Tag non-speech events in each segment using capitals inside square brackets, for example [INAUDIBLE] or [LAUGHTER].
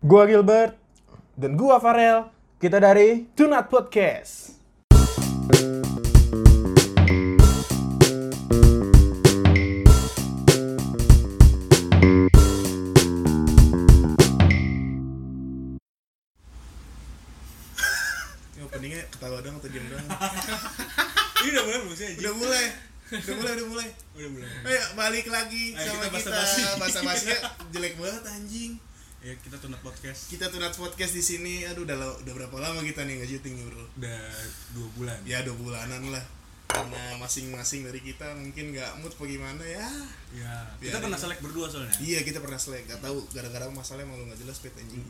Gua Gilbert dan gua Farel. Kita dari Tunat Podcast. Ini openingnya ketawa doang atau diam doang? [LAUGHS] Ini udah mulai belum sih anjing? udah mulai, udah mulai, udah mulai. Udah mulai. Ayo balik lagi Ayo, sama kita kita. basa-basi. Jelek banget anjing. Ya kita tunat podcast Kita tunat podcast di sini. Aduh udah udah berapa lama kita nih nggak syuting nih bro? udah dua bulan. Ya dua bulanan lah. Karena masing-masing dari kita mungkin nggak mood apa gimana ya. Ya. Kita pernah selek berdua soalnya. Iya kita pernah selek. Gak tahu gara-gara masalahnya malu nggak jelas pet anjing.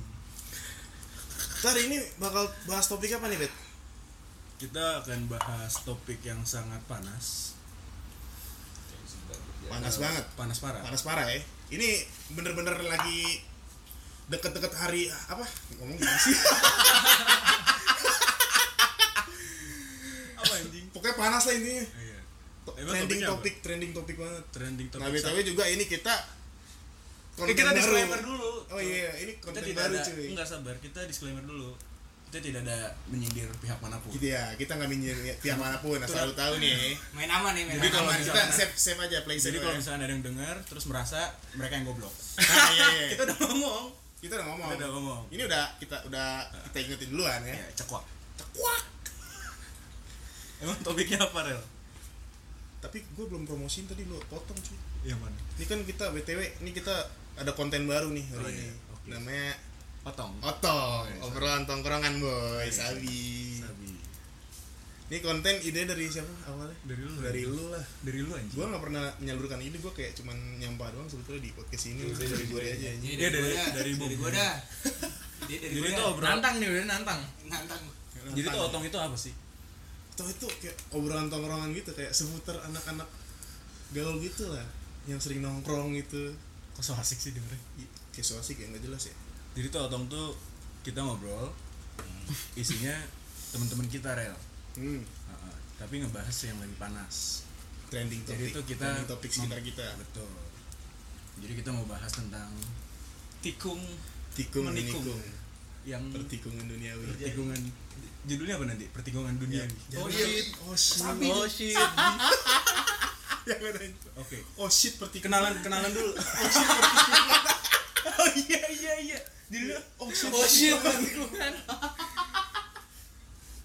Ntar ini bakal bahas topik apa nih bet? Kita akan bahas topik yang sangat panas. Panas banget. Panas parah. panas parah ya ini bener-bener lagi deket-deket hari apa ngomong gimana sih Apa anjing? pokoknya panas lah intinya Iya. Emang trending apa? topik trending topik banget Trending topik. nah btw juga ini kita Eh, kita baru disclaimer dulu. oh iya ini Kita konten tidak baru ada, cuy enggak sabar, kita disclaimer dulu. Kita tidak ada menyindir pihak mana pun. gitu ya kita nggak minjem pihak mana pun asal lu tahu nih main aman nih main Jadi aman. kalau Aman, kita misalkan- save save aja play Jadi kalau misalnya ada yang dengar terus merasa mereka yang goblok. nah, [LAUGHS] iya, iya. [LAUGHS] kita udah ngomong. Kita udah ngomong Kita udah ngomong. ini udah kita udah kita ingetin duluan ya Ya, cekwak. Cekwak. [LAUGHS] Emang topiknya apa, Rel? tapi gue belum promosiin tadi lu potong cuy Yang mana? Ini kan kita BTW, ini kita ada konten baru nih hari Oh, ini. iya. Oke. Namanya Potong. Otong, iya, obrolan tongkrongan boy, Iya. sabi. Ini konten ide dari siapa awalnya? Dari lu. Dari lu lah. Dari lu anjing. Gua nggak pernah menyalurkan ide, gua kayak cuman nyampah doang sebetulnya di podcast ini. dari gue aja anjing. Jadi Iya, dari- dari dari gua dah dari Jadi dah. obrolan. nantang nih udah nantang nantang Jadi tuh otong itu apa sih? Atau itu kayak obrolan tongkrongan gitu kayak seputar anak-anak gaul gitu lah yang sering nongkrong gitu. Kok so asik sih dengerin? Ih, Kayak so asik ya nggak jelas ya. Jadi tuh otong tuh kita ngobrol isinya teman-teman kita rel. Hmm, Heeh. tapi ngebahas yang lagi panas. trending topik. Jadi itu kita trending topik sekitar kita. Betul. Jadi kita mau bahas tentang tikung Tikung Menikung. menikung. yang Pertikungan duniawi. pertikungan judulnya apa nanti? Pertikungan dunia. Oh Oh, shit. Oh shit. Oh shit. Jangan [LAUGHS] ada itu. Oke. Oh shit pertikungan. Kenalan kenalan dulu. [LAUGHS] [LAUGHS] Oh iya iya iya. Jadi oh shit. oh shit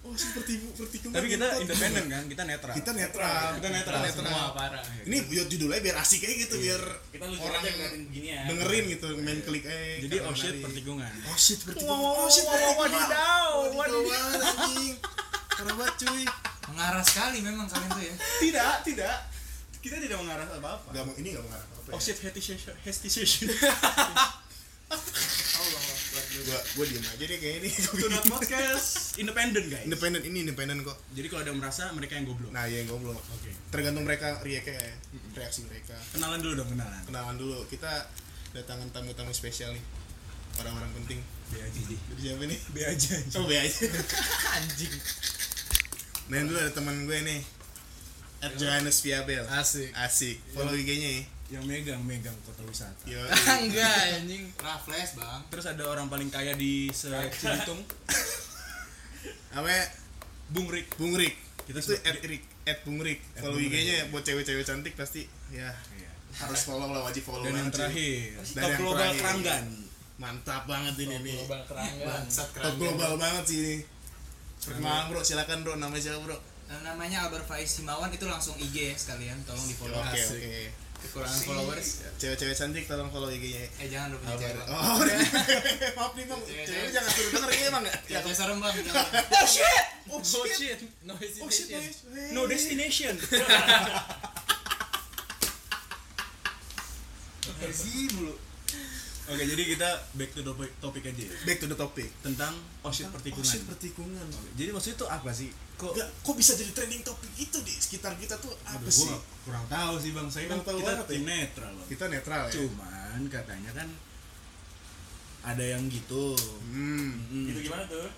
Oh shit pertiku pertikungan. Tapi kita independen kan? Kita netral. Kita netral. Kita netral. semua parah Ini buat judulnya biar asik aja gitu biar kita lucu orang aja ngeliatin beginian dengerin gitu main klik eh. Jadi oh shit pertikungan. Oh shit pertikungan. Oh shit pertikungan. wadidaw, Wadidaw anjing. Parah banget cuy. mengarah sekali memang kalian tuh ya Tidak, tidak. Kita tidak mengarah apa-apa. Gak mau ini gak mengarah apa-apa. Oh shit hesitation. [LAUGHS] Allah. Gua gua diem aja deh kayak ini. Tunat podcast independen guys. Independen ini independen kok. Jadi kalau ada yang merasa mereka yang goblok. Nah, ya goblok. Oke. Tergantung mereka react ya, reaksi mereka. Kenalan dulu dong kenalan. Kenalan dulu. Kita datangan tamu-tamu spesial nih. Orang-orang penting. B aja sih. Jadi siapa nih? B aja. Oh, be aja. [LAUGHS] anjing Nah, dulu ada teman gue nih. At Johannes Viabel. asik Asik. Follow IG-nya ya. Yang megang megang kota wisata. Yo. [LAUGHS] enggak anjing Raffles bang Terus ada orang paling kaya di Cibitung, Namanya Bung Rik. Bung Rik. Kita Itu at Rik. At Bung Rik. Follow IG-nya ya buat cewek-cewek cantik pasti ya Iya. harus follow lah wajib follow Dan yang terakhir, Dan yang Global. Keranggan. Mantap banget ini nih. bangsat Top global banget sih ini. Perkenalan bro, silakan bro, namanya siapa bro? Namanya Albert Faiz Himawan itu langsung IG ya sekalian tolong di follow Oke oke. Kekurangan followers Cewek-cewek cantik tolong follow IG-nya. eh jangan dong punya cewek Oh, udah. [LAUGHS] maaf nih bang, Cewek- jangan suruh denger ini emang ya saya serem bang jangan. [LAUGHS] Oh shit, oh Oh shit, no oh guys. no destination. [LAUGHS] sih mulu. Oke, jadi kita back to the topic, topik aja ya. Back to the topic. Tentang oh shit Oh pertikungan. shit pertikungan. Jadi maksudnya itu apa sih? Kok Nggak, kok bisa jadi trending topik itu di sekitar kita tuh apa Aduh, sih? gua kurang tahu sih bang. Saya kan tahu kita banget ya. tim netral. Bang. Kita netral ya. Cuman katanya kan ada yang gitu. Hmm. Hmm. itu gimana tuh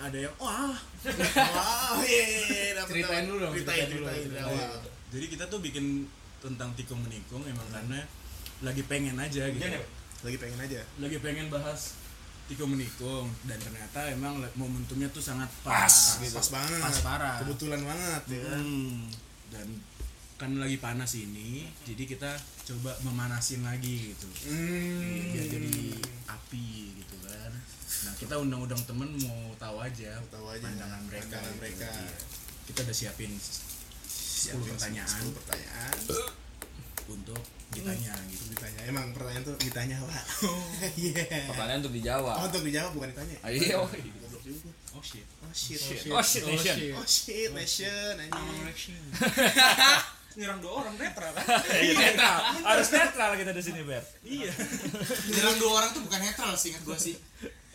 Ada yang wah. [LAUGHS] Wow, iya, iya, iya, dapet, Ceritain dulu dong, Ceritain, ceritain. Jadi kita tuh bikin tentang tikung menikung emang karena lagi pengen aja gitu. Gini, Lagi pengen aja. Lagi pengen bahas tikung menikung dan ternyata emang momentumnya tuh sangat pas, Pas, gitu. pas banget pas parah kebetulan banget ya kan Hmm, dan kan lagi panas ini jadi kita coba memanasin lagi gitu hmm. biar jadi api gitu kan nah kita undang-undang temen mau tahu aja Tahu aja pandangan mereka pandangan gitu. mereka. Iya. kita udah siapin 10 pertanyaan 10 pertanyaan untuk ditanya gitu ditanya. Emang pertanyaan tuh ditanya pak [LAUGHS] iya. Pertanyaan untuk oh dijawab. untuk dijawab bukan ditanya? Ayo. Goblok juga. Oh shit. Oh shit Oh shit. nation. oh shit. Nation anjing. [LAUGHS] nyerang dua orang netral kan? [LAUGHS] Iya, netral. Harus netral kita di sini, Ber. iya. Nyerang dua orang tuh bukan netral sih ingat gua sih.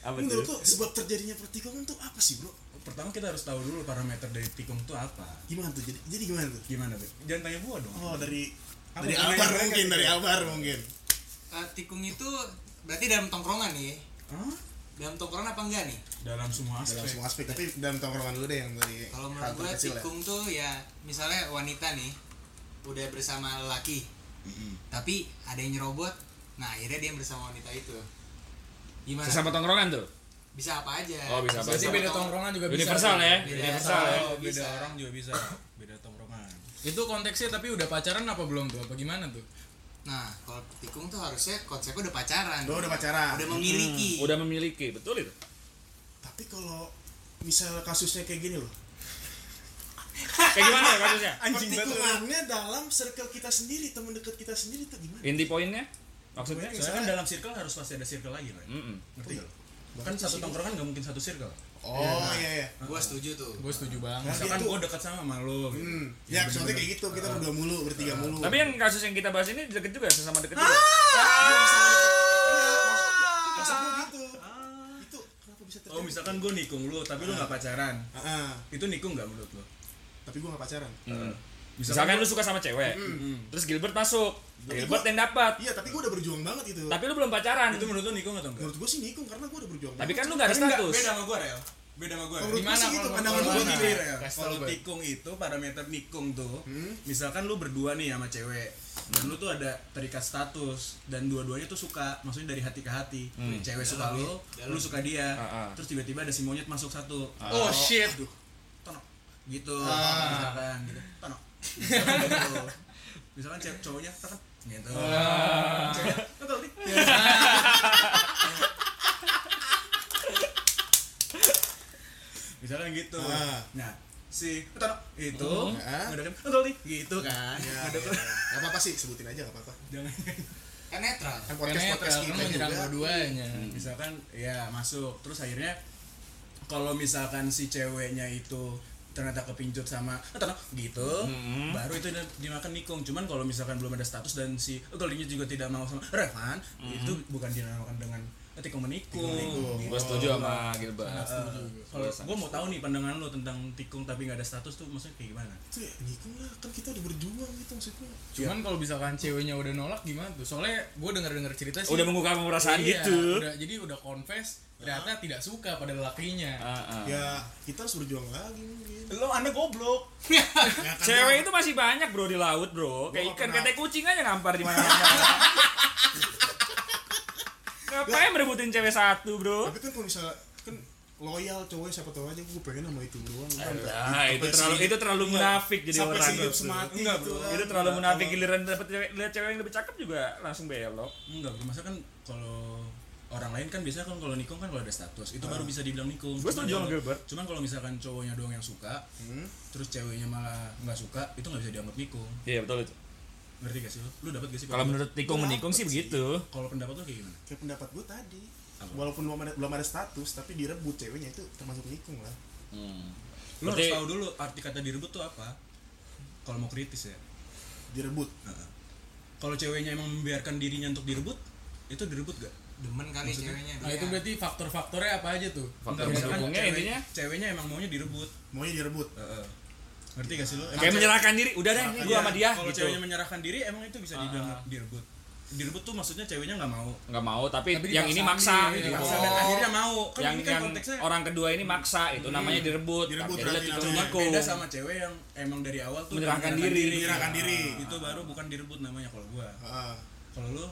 Apa menurut tuh? sebab terjadinya pertikungan tuh apa sih bro? Pertama kita harus tahu dulu parameter dari tikung itu apa. Gimana tuh? Jadi jadi gimana tuh? Gimana Bek? jangan tanya gua dong. Oh dari dari albar mungkin gitu? dari albar mungkin Eh, tikung itu berarti dalam tongkrongan nih. Hah? Dalam tongkrongan apa enggak nih? dalam semua aspek dalam semua aspek tapi dalam tongkrongan dulu deh yang dari Kalau menurut terkecil ya. tikung tuh ya misalnya wanita nih udah bersama lelaki. Tapi ada yang nyerobot. Nah, akhirnya dia bersama wanita itu. Gimana? Sesama tongkrongan tuh. Bisa apa aja. Oh, bisa apa aja. beda tongkrongan juga bisa. Universal ya, Beda universal ya. Oh, beda Bisa. orang juga bisa beda tongkrongan Itu konteksnya tapi udah pacaran apa belum tuh? Apa gimana tuh? Nah, kalau tikung tuh harusnya konsepnya udah pacaran. Lo udah pacaran Udah memiliki. Udah memiliki, betul itu. tapi kalau misal kasusnya kayak gini loh Kayak gimana ya kasusnya? [LAUGHS] pertikungannya dalam circle kita sendiri teman dekat kita sendiri tuh gimana Inti poinnya? Maksudnya? soalnya kan dalam circle harus pasti ada circle lagi kan Mm-mm. ngerti gak? kan satu tongkrongan nggak mungkin satu circle oh iya. iya Gua setuju tuh. Gue setuju banget. Nah, misalkan itu- gue dekat sama sama lo gitu. hmm. Ya, ya soalnya kayak gitu. Kita berdua mulu bertiga mulu. Tapi yang kasus yang kita bahas ini deket juga, sesama deket juga. gitu. Oh misalkan gue nikung lo tapi lo nggak pacaran. Ah, ah. itu nikung nggak menurut lo tapi gue gak pacaran. Hmm. Misalkan Misalkan lu suka sama cewek, terus Gilbert masuk, Tapi Gilbert gua- yang dapat, iya tapi gue udah berjuang banget itu tapi lu belum pacaran. itu menurut lo nikung atau enggak menurut gue sih nikung karena gue udah berjuang Tapi banget. kan lu gak ada status. beda sama gue Rel beda sama gue Oh, Gimana sih gitu kalau- pandangan kalau gue mana? gini Rel. Kalau Bang. tikung itu parameter nikung tuh, Hmm? misalkan lu berdua nih sama cewek, dan lu tuh ada terikat status dan dua-duanya tuh suka, maksudnya dari hati ke hati. Cewek suka lu, lu suka dia, Ah, ah. terus tiba-tiba ada si monyet masuk satu. Oh shit. Aduh, tonok. Gitu, misalkan gitu. Tonok. Misalkan gitu. [LAUGHS] Misalkan cewek cowoknya tekan gitu. Ceweknya, "Tonok, nih." misalkan gitu Ah. nah si itu Ah. ngedeketin, "Tonok, nih." gitu kan ya, Ngedeketin. gak apa-apa sih sebutin aja gak apa-apa jangan Kan netral. kan podcast podcast kan kita menyerang juga dua-duanya. misalkan ya masuk terus akhirnya kalau misalkan si ceweknya itu ternyata kepincut sama "Eh, tonok," gitu. Baru itu di- dimakan nikung. Cuman kalau misalkan belum ada status dan si Goldingnya juga tidak mau sama Revan itu bukan dinamakan dengan tikung menikung gitu. Gue setuju sama Gilbert. Uh, kalau gue mau tahu nih pandangan lo tentang tikung tapi nggak ada status tuh maksudnya kayak gimana? itu ya nikung lah kan kita udah berjuang gitu maksudnya Cuman kalau misalkan ceweknya udah nolak gimana tuh? Soalnya gue denger-denger cerita sih. Udah mengungkapkan perasaan Iya, gitu. Udah, jadi udah confess ternyata tidak suka pada lelakinya. Ah, ah. ya kita harus berjuang lagi mungkin Lo anda goblok. [LAUGHS] Ya, kan Cewek itu masih banyak bro di laut bro. Kayak ikan kayak kucing aja ngampar di mana-mana. [LAUGHS] Ngapain merebutin cewek satu bro? tapi kan kalau misalnya kan loyal cowok siapa tahu aja gue pengen sama itu doang kan Ah itu terlalu itu terlalu munafik jadi sampai orang. sehidup tuh. semati Enggak, gitu bro. kan. Itu terlalu munafik giliran dapet cewek lihat cewek yang lebih cakep juga langsung belok. Enggak, masa kan kalau orang lain kan biasanya kan kalau nikung kan kalau ada status itu baru bisa dibilang nikung. Cuman setuju sama kalau- Gilbert. Cuman kalau misalkan cowoknya doang yang suka, Hmm? terus ceweknya malah nggak suka, itu nggak bisa dianggap nikung. Iya betul itu. Ngerti gak sih lo? Lu dapat gak sih? Kalau menurut tikung menikung sih begitu. kalau pendapat lo kayak gimana? kayak pendapat gue tadi Apa? walaupun belum ada belum ada status tapi direbut ceweknya itu termasuk nikung lah Lo harus Berarti- tahu dulu arti kata direbut tuh apa. Kalau mau kritis ya. direbut Heeh. Kalau ceweknya emang membiarkan dirinya untuk direbut, itu direbut gak? Demen kali ceweknya. Nah dia. itu berarti faktor-faktornya apa aja tuh? Faktor misalkan pendukungnya cewek- intinya Ceweknya emang maunya direbut. maunya direbut Heeh. Ngerti gak sih lo? kayak menyerahkan diri. Udah deh, ini gua sama dia Kalau gitu. ceweknya menyerahkan diri, emang itu bisa dibilang Ah. direbut. Direbut tuh maksudnya ceweknya nggak mau. Nggak mau tapi, Tapi yang ini maksa iya. gitu. Maksa dan akhirnya mau. Kan yang ini kan yang konteksnya orang kedua ini maksa itu namanya direbut. Direbut namanya. menikung. beda sama cewek yang emang dari awal tuh Menyerahkan diri. Menyerahkan diri. Itu baru bukan direbut namanya kalau gua. Ah, Kalau lu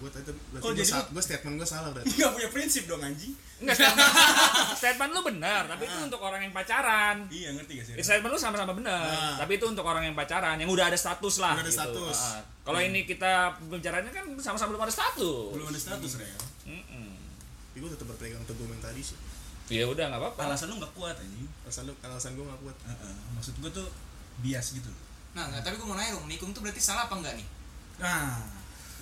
gue tadi berarti gue, jadi gue statement gue salah berarti nggak punya prinsip dong anjing Enggak statement, [LAUGHS] statement lu benar, tapi itu untuk orang yang pacaran. iya ngerti gak sih Statement lu sama-sama benar, Ah. tapi itu untuk orang yang pacaran, yang udah ada status lah. Udah ada status. Ah. Kalau ini kita bicaranya kan sama-sama belum ada status. belum ada status real Mm-mm. tapi gue tetap berpegang teguh yang tadi sih Ya udah nggak apa-apa. alasan lu nggak kuat anjing alasan lu alasan gue gak kuat Heeh. maksud gue tuh bias gitu Nah, nggak, tapi gue mau nanya dong, nikung tuh berarti salah apa enggak nih? nah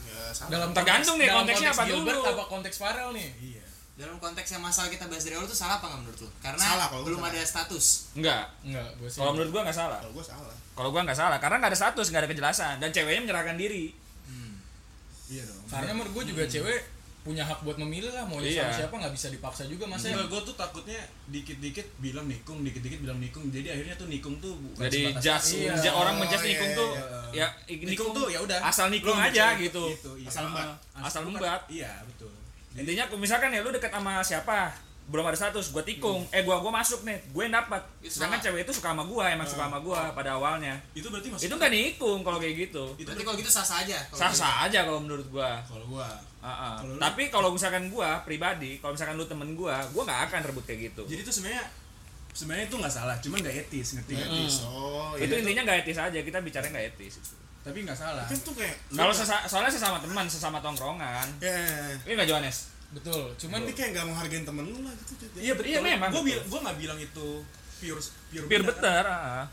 ya salah Dalam Tergantung nih dalam konteksnya konteks apa Gilbert dulu. apa konteks Farel nih? iya Dalam konteks yang masalah kita bahas dari awal tuh salah apa enggak menurut lu? Karena Salah kalau belum salah. ada status. Enggak. Enggak. Kalau menurut gua nggak salah. kalau gue salah Kalau gua nggak salah, karena nggak ada status, nggak ada kejelasan, dan ceweknya menyerahkan diri. iya dong Karena menurut gue juga cewek punya hak buat memilih lah mau Iya. sama siapa nggak bisa dipaksa juga masa Enggak, gue tuh takutnya dikit-dikit bilang nikung, dikit-dikit bilang nikung. Jadi akhirnya tuh nikung tuh bukan Jadi sebatas just, Iya. ja- orang Oh, menjust iya, nikung iya, tuh iya. ya nikung tuh ya udah. asal nikung aja ambil gitu. gitu, iya. Asal membat. Asal membat. Iya, betul. Intinya misalkan ya lu deket sama siapa, belum ada status, gua tikung, eh gua gua masuk nih, gue yang dapat. Itu Sedangkan cewek itu suka sama gua, emang suka sama gua pada awalnya. Itu berarti maksud Itu kan nikung kalau kayak gitu. itu Berarti kalau gitu sah-sah aja. kalau Sah gitu. sah aja kalau menurut gua. kalau gua. Ah, ah. Kalau lu- Tapi kalau misalkan gua pribadi, kalau misalkan lu temen gua, gua nggak akan rebut kayak gitu. Jadi itu sebenarnya sebenarnya itu nggak salah, cuman nggak etis, ngerti nggak? etis oh itu iya intinya nggak etis aja, kita bicaranya nggak etis. Tapi nggak salah. tuh kayak Kalau sesa- soalnya sesama teman, sesama tongkrongan. ya ya, ya. Ini nggak Johannes? betul. Cuman tapi kayak gak menghargain temen lu lah gitu. Iya betul. Iya, memang, Gua betul. bil gua nggak bilang itu pure pure, Pure bener, kan? better, ah.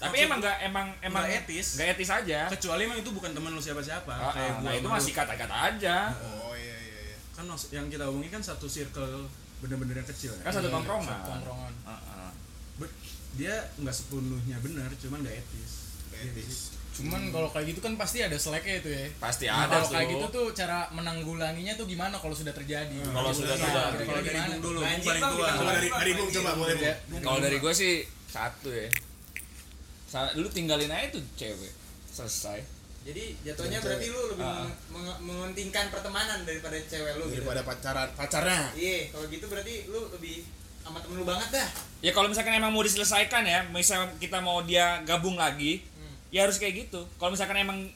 Tapi Maksud emang nggak emang emang nggak etis. Nggak etis aja. Kecuali emang itu bukan teman lu siapa-siapa. Ah, kayak ah, gua nah itu masih kata-kata aja. oh iya iya iya kan maksud yang kita omongin kan satu circle bener-bener yang kecil ya. Kan satu Iya, tongkrongan. satu tongkrongan. Ah. But dia nggak sepenuhnya benar, cuman nggak etis. Gak etis Cuman kalau kayak gitu kan pasti ada seleknya itu ya. Pasti Nah, ada kalau kayak gitu tuh cara menanggulanginya tuh gimana kalau sudah terjadi? Kalau sudah sudah. kira-kira Kalau dari Bung dulu, Bung paling tua. kalau dari dari bung coba boleh Ya, bung Kalau dari gue sih satu ya. Lu tinggalin aja tuh cewek. Selesai. Jadi jatuhnya berarti lu lebih Ah. meng- meng- mementingkan pertemanan daripada cewek lu gitu. daripada pacaran pacarnya Iya, kalau gitu berarti lu lebih sama temen lu banget dah. Ya kalau misalkan emang mau diselesaikan ya, misalnya kita mau dia gabung lagi, Hmm. ya harus kayak gitu. Kalau misalkan emang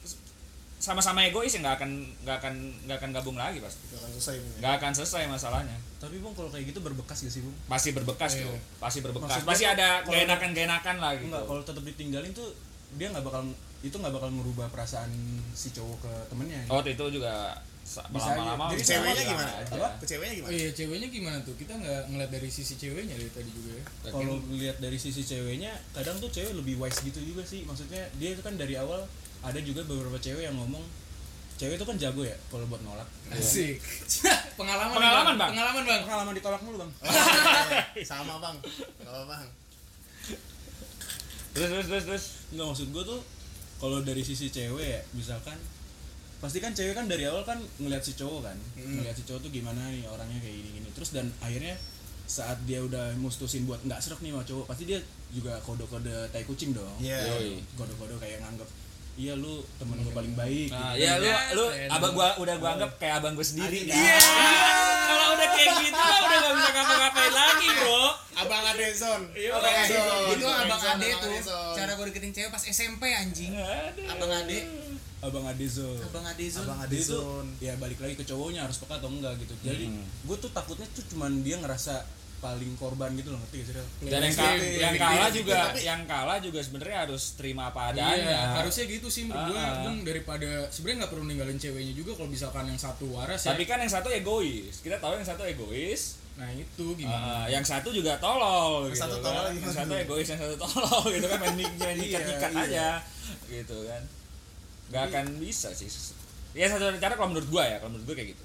sama-sama egois ya nggak akan nggak akan nggak akan gabung lagi pasti. gak akan selesai. Nggak akan selesai masalahnya. Tapi bung kalau kayak gitu berbekas gak sih bung? Pasti berbekas Iya. tuh. Pasti berbekas. Maksud gua Pasti ada kalau- geenakan geenakan lah gitu. Enggak, kalau tetap ditinggalin tuh dia nggak bakal itu nggak bakal merubah perasaan si cowok ke temennya. Oh itu juga sa- Bisa lama-lama. Jadi ke bisa ceweknya gimana aja. apa ke ceweknya Oh gimana iya, ceweknya gimana tuh? Kita nggak ngeliat dari sisi ceweknya dari tadi juga ya. Kalau lihat dari sisi ceweknya, kadang tuh cewek lebih wise gitu juga sih. Maksudnya dia itu kan dari awal ada juga beberapa cewek yang ngomong cewek itu kan jago ya kalau buat nolak. Asik. [LAUGHS] pengalaman, Pengalaman, Bang. Pengalaman, Bang. Pengalaman ditolak mulu bang. Oh, iya, iya. [LAUGHS] sama bang sama bang Terus terus terus terus. Enggak maksud gue tuh kalau dari sisi cewek ya, misalkan pasti kan cewek kan dari awal kan ngeliat si cowok kan, ngeliat si cowok tuh gimana nih orangnya kayak gini gini. Terus dan akhirnya saat dia udah mustusin buat nggak serak nih sama cowok, pasti dia juga kode-kode tai kucing dong. Iya. Yoi. Kode-kode kayak nganggep iya lu temen gue paling baik. Nah, gitu. ya lu Yes, lu man. abang gua udah gua anggap kayak abang gua sendiri. Iya. Iya. Kalau udah kayak gitu udah gak bisa ngapa-ngapain lagi, Bro. abang Adeson Iya, abang Abang Adeson Itu abang ade abang tuh. Cara gue deketin cewek pas SMP anjing. Abang ade, Abang Adezo. abang ade Zul. abang Adeson ya balik lagi ke cowoknya harus peka atau enggak gitu. Jadi Hmm. gue tuh takutnya tuh cuman dia ngerasa paling korban gitu loh ngerti gak sih? Dan yang, Iya, ka- iya, yang iya, kalah iya, juga, tapi- yang kalah juga sebenarnya harus terima apa Iya, adanya. harusnya gitu sih menurut gue. Bung, daripada sebenarnya nggak perlu ninggalin ceweknya juga kalau misalkan yang satu waras ya. Tapi kan yang satu egois. Kita tahu yang satu egois. Nah itu gimana? Ah, yang satu juga tolol Yang gitu satu kan. tolol Yang gimana? satu egois, yang satu tolol gitu kan main [LAUGHS] main ikat-ikat Iya, aja gitu kan. Gak akan bisa sih. Ya satu cara kalau menurut gua ya, kalau menurut gua kayak gitu.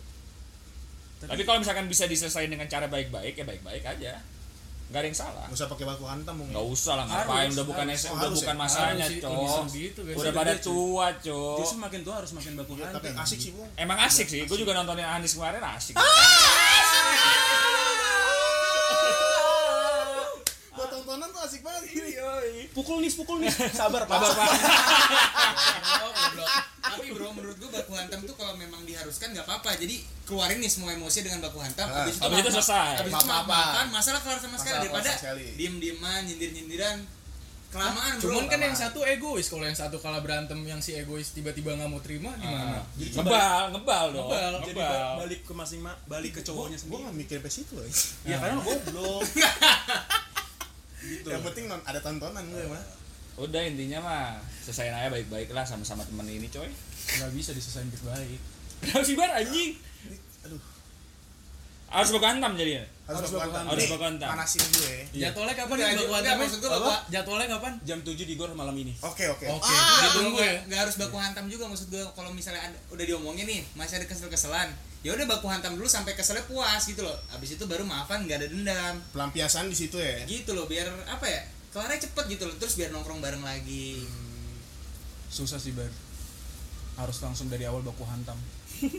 Tapi, kalau misalkan bisa diselesaikan dengan cara baik-baik ya baik-baik aja. Gak ada yang salah. nggak usah pakai baku hantam mung Nggak usah lah ngapain Harus, udah bukan harus. Oh, udah harus bukan ya? masanya, segitu, guys. Udah pada tua, Cok. Justru makin tua harus makin baku Ya, tapi asik sih bung Emang asik sih, gue juga nontonin Anis kemarin asik. [LAUGHS] buat tontonan tuh asik banget gini Pukul nih, pukul nih. [LAUGHS] Sabar, Pak. Sabar, Pak. [LAUGHS] Tapi bro, menurut gue baku hantam tuh kalau memang diharuskan nggak apa-apa. Jadi keluarin nih semua emosi dengan baku hantam. Ah, Habis itu, habis itu selesai. Habis itu maaf-maafan, masalah kelar sama sekali daripada kelar sekali. diem-dieman, nyindir-nyindiran. kelamaan bro Cuman kan yang satu egois, kalau yang satu kalah berantem yang si egois tiba-tiba nggak mau terima gimana? ngebal ngebal dong Ngebal. Jadi ngebal balik ke masing ma- balik ke cowoknya gue sendiri. gak mikir ke situ loh Ya karena lo goblok. [LAUGHS] yang penting non ada tontonan gue mah udah intinya mah selesaiin aja baik-baik lah sama-sama temen ini coy Nggak bisa diselesain baik. kenapa sih bar anjing? Aduh. Harus baku hantam jadinya harus Harus baku hantam Harus baku hantam. panasin gue Jadwalnya kapan nih baku maksud baku- Jadwalnya kapan? Jam 7 di gor malam ini. oke oke. Oke, Ah, ditunggu nggak- ya. nggak harus baku hantam juga maksud gue kalau misalnya ada, udah diomongin nih masih ada kesel-keselan. Ya udah baku hantam dulu sampai keselnya puas gitu loh. Abis itu baru maafan nggak ada dendam. Pelampiasan di situ ya? Gitu loh biar apa ya? Kelarnya cepet gitu loh. Terus biar nongkrong bareng lagi. Susah sih bar. Harus langsung dari awal baku hantam. [LAUGHS]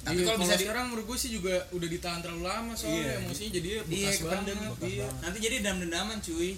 tapi Iya, kalau bisa di, sekarang menurut gue sih juga udah ditahan terlalu lama soalnya Iya. emosinya jadi iya bekas kependem banget. iya. nanti jadi dendam-dendaman cuy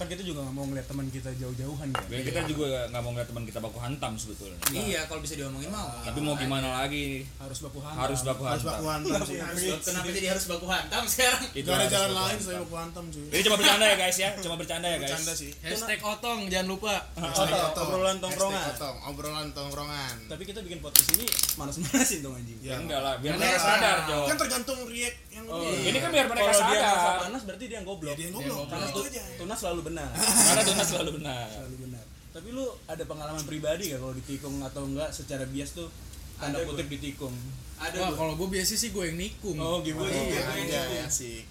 Kan kita juga gak mau ngeliat teman kita jauh-jauhan kan. Ya, kita juga nggak mau ngeliat teman kita baku hantam sebetulnya iya kalau bisa diomongin mau tapi mau gimana lagi Harus baku hantam. harus baku harus baku hantam hantam sih Harus- kenapa jadi harus baku hantam sekarang itu gak ada harus jalan baku lain hantam. selain baku hantam cuy ini cuma bercanda ya guys ya cuma bercanda ya guys bercanda sih Hashtag otong jangan lupa. Otong. obrolan tongkrongan. Otong, obrolan tongkrongan Tapi kita bikin podcast ini manas-manasin dong anjing. Ya, Ya, enggak lah biar Karena mereka ya, sadar dong kan tergantung react yang Oh, lu ini kan biar mereka Kalau dia sadar panas berarti dia yang goblok. Ya, dia yang goblok. Aja. Tunas selalu benar. karena Dona selalu benar selalu benar. Tapi lu ada pengalaman pribadi gak kalau ditikung atau enggak secara bias tuh tanda Ada kutip ditikung? ada Wah, kalau gue biasa sih gue yang nikung. Oh, gimana? Oh, iya, iya, iya. asik.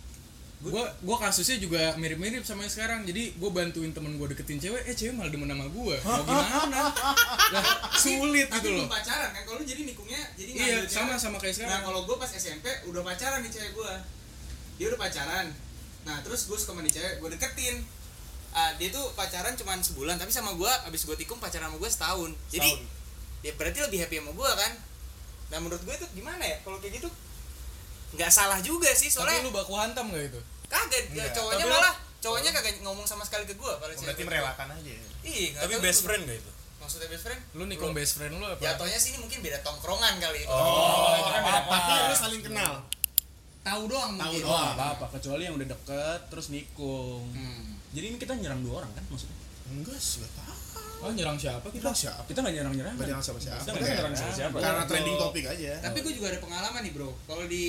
Gue gue kasusnya juga mirip-mirip sama yang sekarang. Jadi gue bantuin temen gue deketin cewek, eh cewek malah demen sama gue. Mau [LAUGHS] gimana? Lah, sulit tapi gitu loh. pacaran kan kalau lu jadi nikungnya jadi Iya, sama cewek. sama kayak Nah sekarang. kalau gue pas SMP udah pacaran nih cewek gue Dia udah pacaran Nah terus gue suka sama nih cewek, gue deketin Ah, Dia tuh pacaran cuma sebulan Tapi sama gue, abis gue tikung pacaran sama gue setahun Jadi dia berarti lebih happy sama gue kan Nah menurut gue itu gimana ya, kalau kayak gitu nggak salah juga sih Tapi soalnya lu baku hantam gak itu? kagak Enggak. cowoknya Tapi malah cowoknya kagak ngomong sama sekali ke gue kalau Oh, Berarti gue. merelakan aja. ya. iya nggak Tapi tahu best friend gak itu? maksudnya best friend Lu nikung best friend lu apa? jatuhnya sih ini mungkin beda tongkrongan kali oh itu kan beda Tapi lu saling kenal. tahu doang Tahu mungkin doang. apa apa kecuali yang udah deket terus nikung. Hmm. Jadi ini kita nyerang dua orang kan maksudnya? Enggak sih, enggak tahu. Oh, nyerang siapa kita? Kita siapa? Kita nggak nyerang-nyerang. Enggak jangan siapa-siapa. Kita Kita nggak nyerang nyerang. siapa Karena trending topik aja. Tapi gue juga ada pengalaman nih bro. Kalau di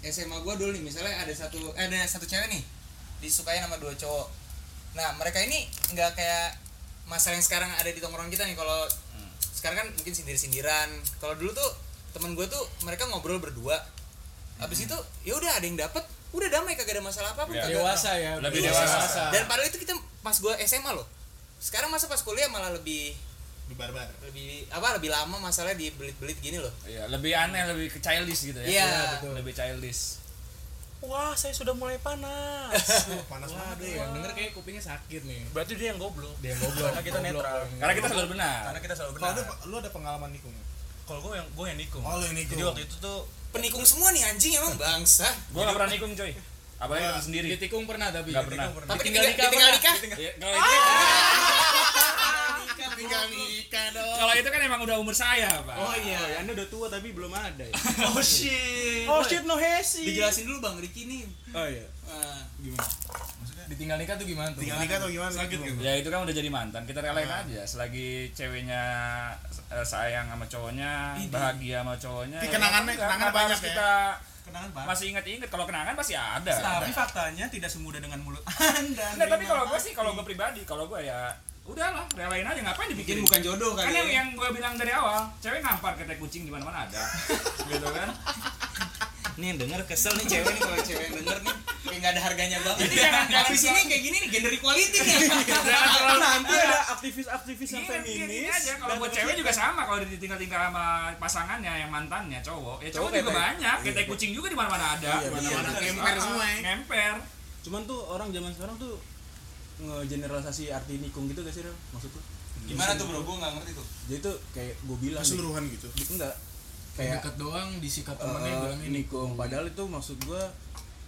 SMA gue dulu nih, misalnya ada satu eh, ada satu cewek nih disukain sama dua cowok. Nah mereka ini nggak kayak masalah yang sekarang ada di tongkrongan kita nih. Kalau sekarang kan mungkin sindir-sindiran. Kalau dulu tuh temen gue tuh mereka ngobrol berdua. Habis itu ya udah ada yang dapet, udah damai kagak ada masalah apa apa. Ya. Dewasa ya. Lebih udah dewasa. Dan padahal itu kita pas gue SMA loh. Sekarang masa pas kuliah malah lebih Di barbar. lebih apa lebih lama masalah di belit-belit gini loh. Iya, lebih aneh, lebih ke childish gitu ya. Iya. betul. Lebih childish. Wah, saya sudah mulai panas. [LAUGHS] Panas banget. Waduh, yang denger kayak kupingnya sakit nih. Berarti dia yang goblok. Dia yang goblok. Karena kita Goblok. netral. Karena kita selalu benar. Karena kita selalu Kalau benar. ada lu ada pengalaman nikung? Kalau gue yang gue yang nikung. Oh, lu yang nikung. Jadi waktu itu tuh Penikung semua nih anjing emang bangsa. Gua gak pernah nikung, coy. Apalagi temen sendiri. Ditikung pernah tapi. Nggak pernah. Tapi Ditinggal ditinggal, nikah ditinggal Tinggal nikah dong. kalau itu kan emang udah umur saya, Pak. Oh iya. ya Anda udah tua tapi belum ada ya. [LAUGHS] Oh shit. oh shit no hesi. Dijelasin dulu Bang Riki nih. Oh iya. Ah, Gimana? Ditinggal nikah tuh gimana tuh? Tinggal nikah atau gimana? Sakit gitu. Ya itu kan udah jadi mantan, kita relain aja selagi ceweknya eh, sayang sama cowoknya, bahagia sama cowoknya. Tapi ya kenangannya- udah, kenangan banyak ya? kita Kenangan Pak. masih inget-inget kalau kenangan pasti ada. Tapi faktanya tidak semudah dengan mulut [LAUGHS] Anda. Enggak, tapi kalau gue sih kalau gue pribadi, kalau gue ya udahlah, relain aja ngapain dibikin bukan jodoh kan kali yang, ya. yang gue bilang dari awal cewek ngampar kayak tai kucing di mana-mana ada [LAUGHS] gitu kan Nih yang denger kesel nih cewek nih kalau cewek yang denger nih kayak nggak ada harganya banget. Jadi jangan- jangan Habis ini kayak gini nih gender equality nih. jangan terlalu nanti ada aktivis-aktivis yang Gini, gini feminis. aja kalau buat cewek juga sama kalau ditinggal-tinggal sama pasangannya yang mantannya cowok ya cowok, juga banyak kayak tai kucing juga di mana-mana ada Iya, Mana-mana ngemper semua ya. ngemper Cuman tuh orang zaman sekarang tuh ngegeneralisasi arti nikung gitu gak sih Rel? Maksud tuh? Gimana tuh bro? Gue nggak ngerti tuh. Jadi tuh kayak gue bilang Keseluruhan gitu. enggak Kayak deket doang disikat eh, temennya bilangnya nikung. Padahal itu maksud gue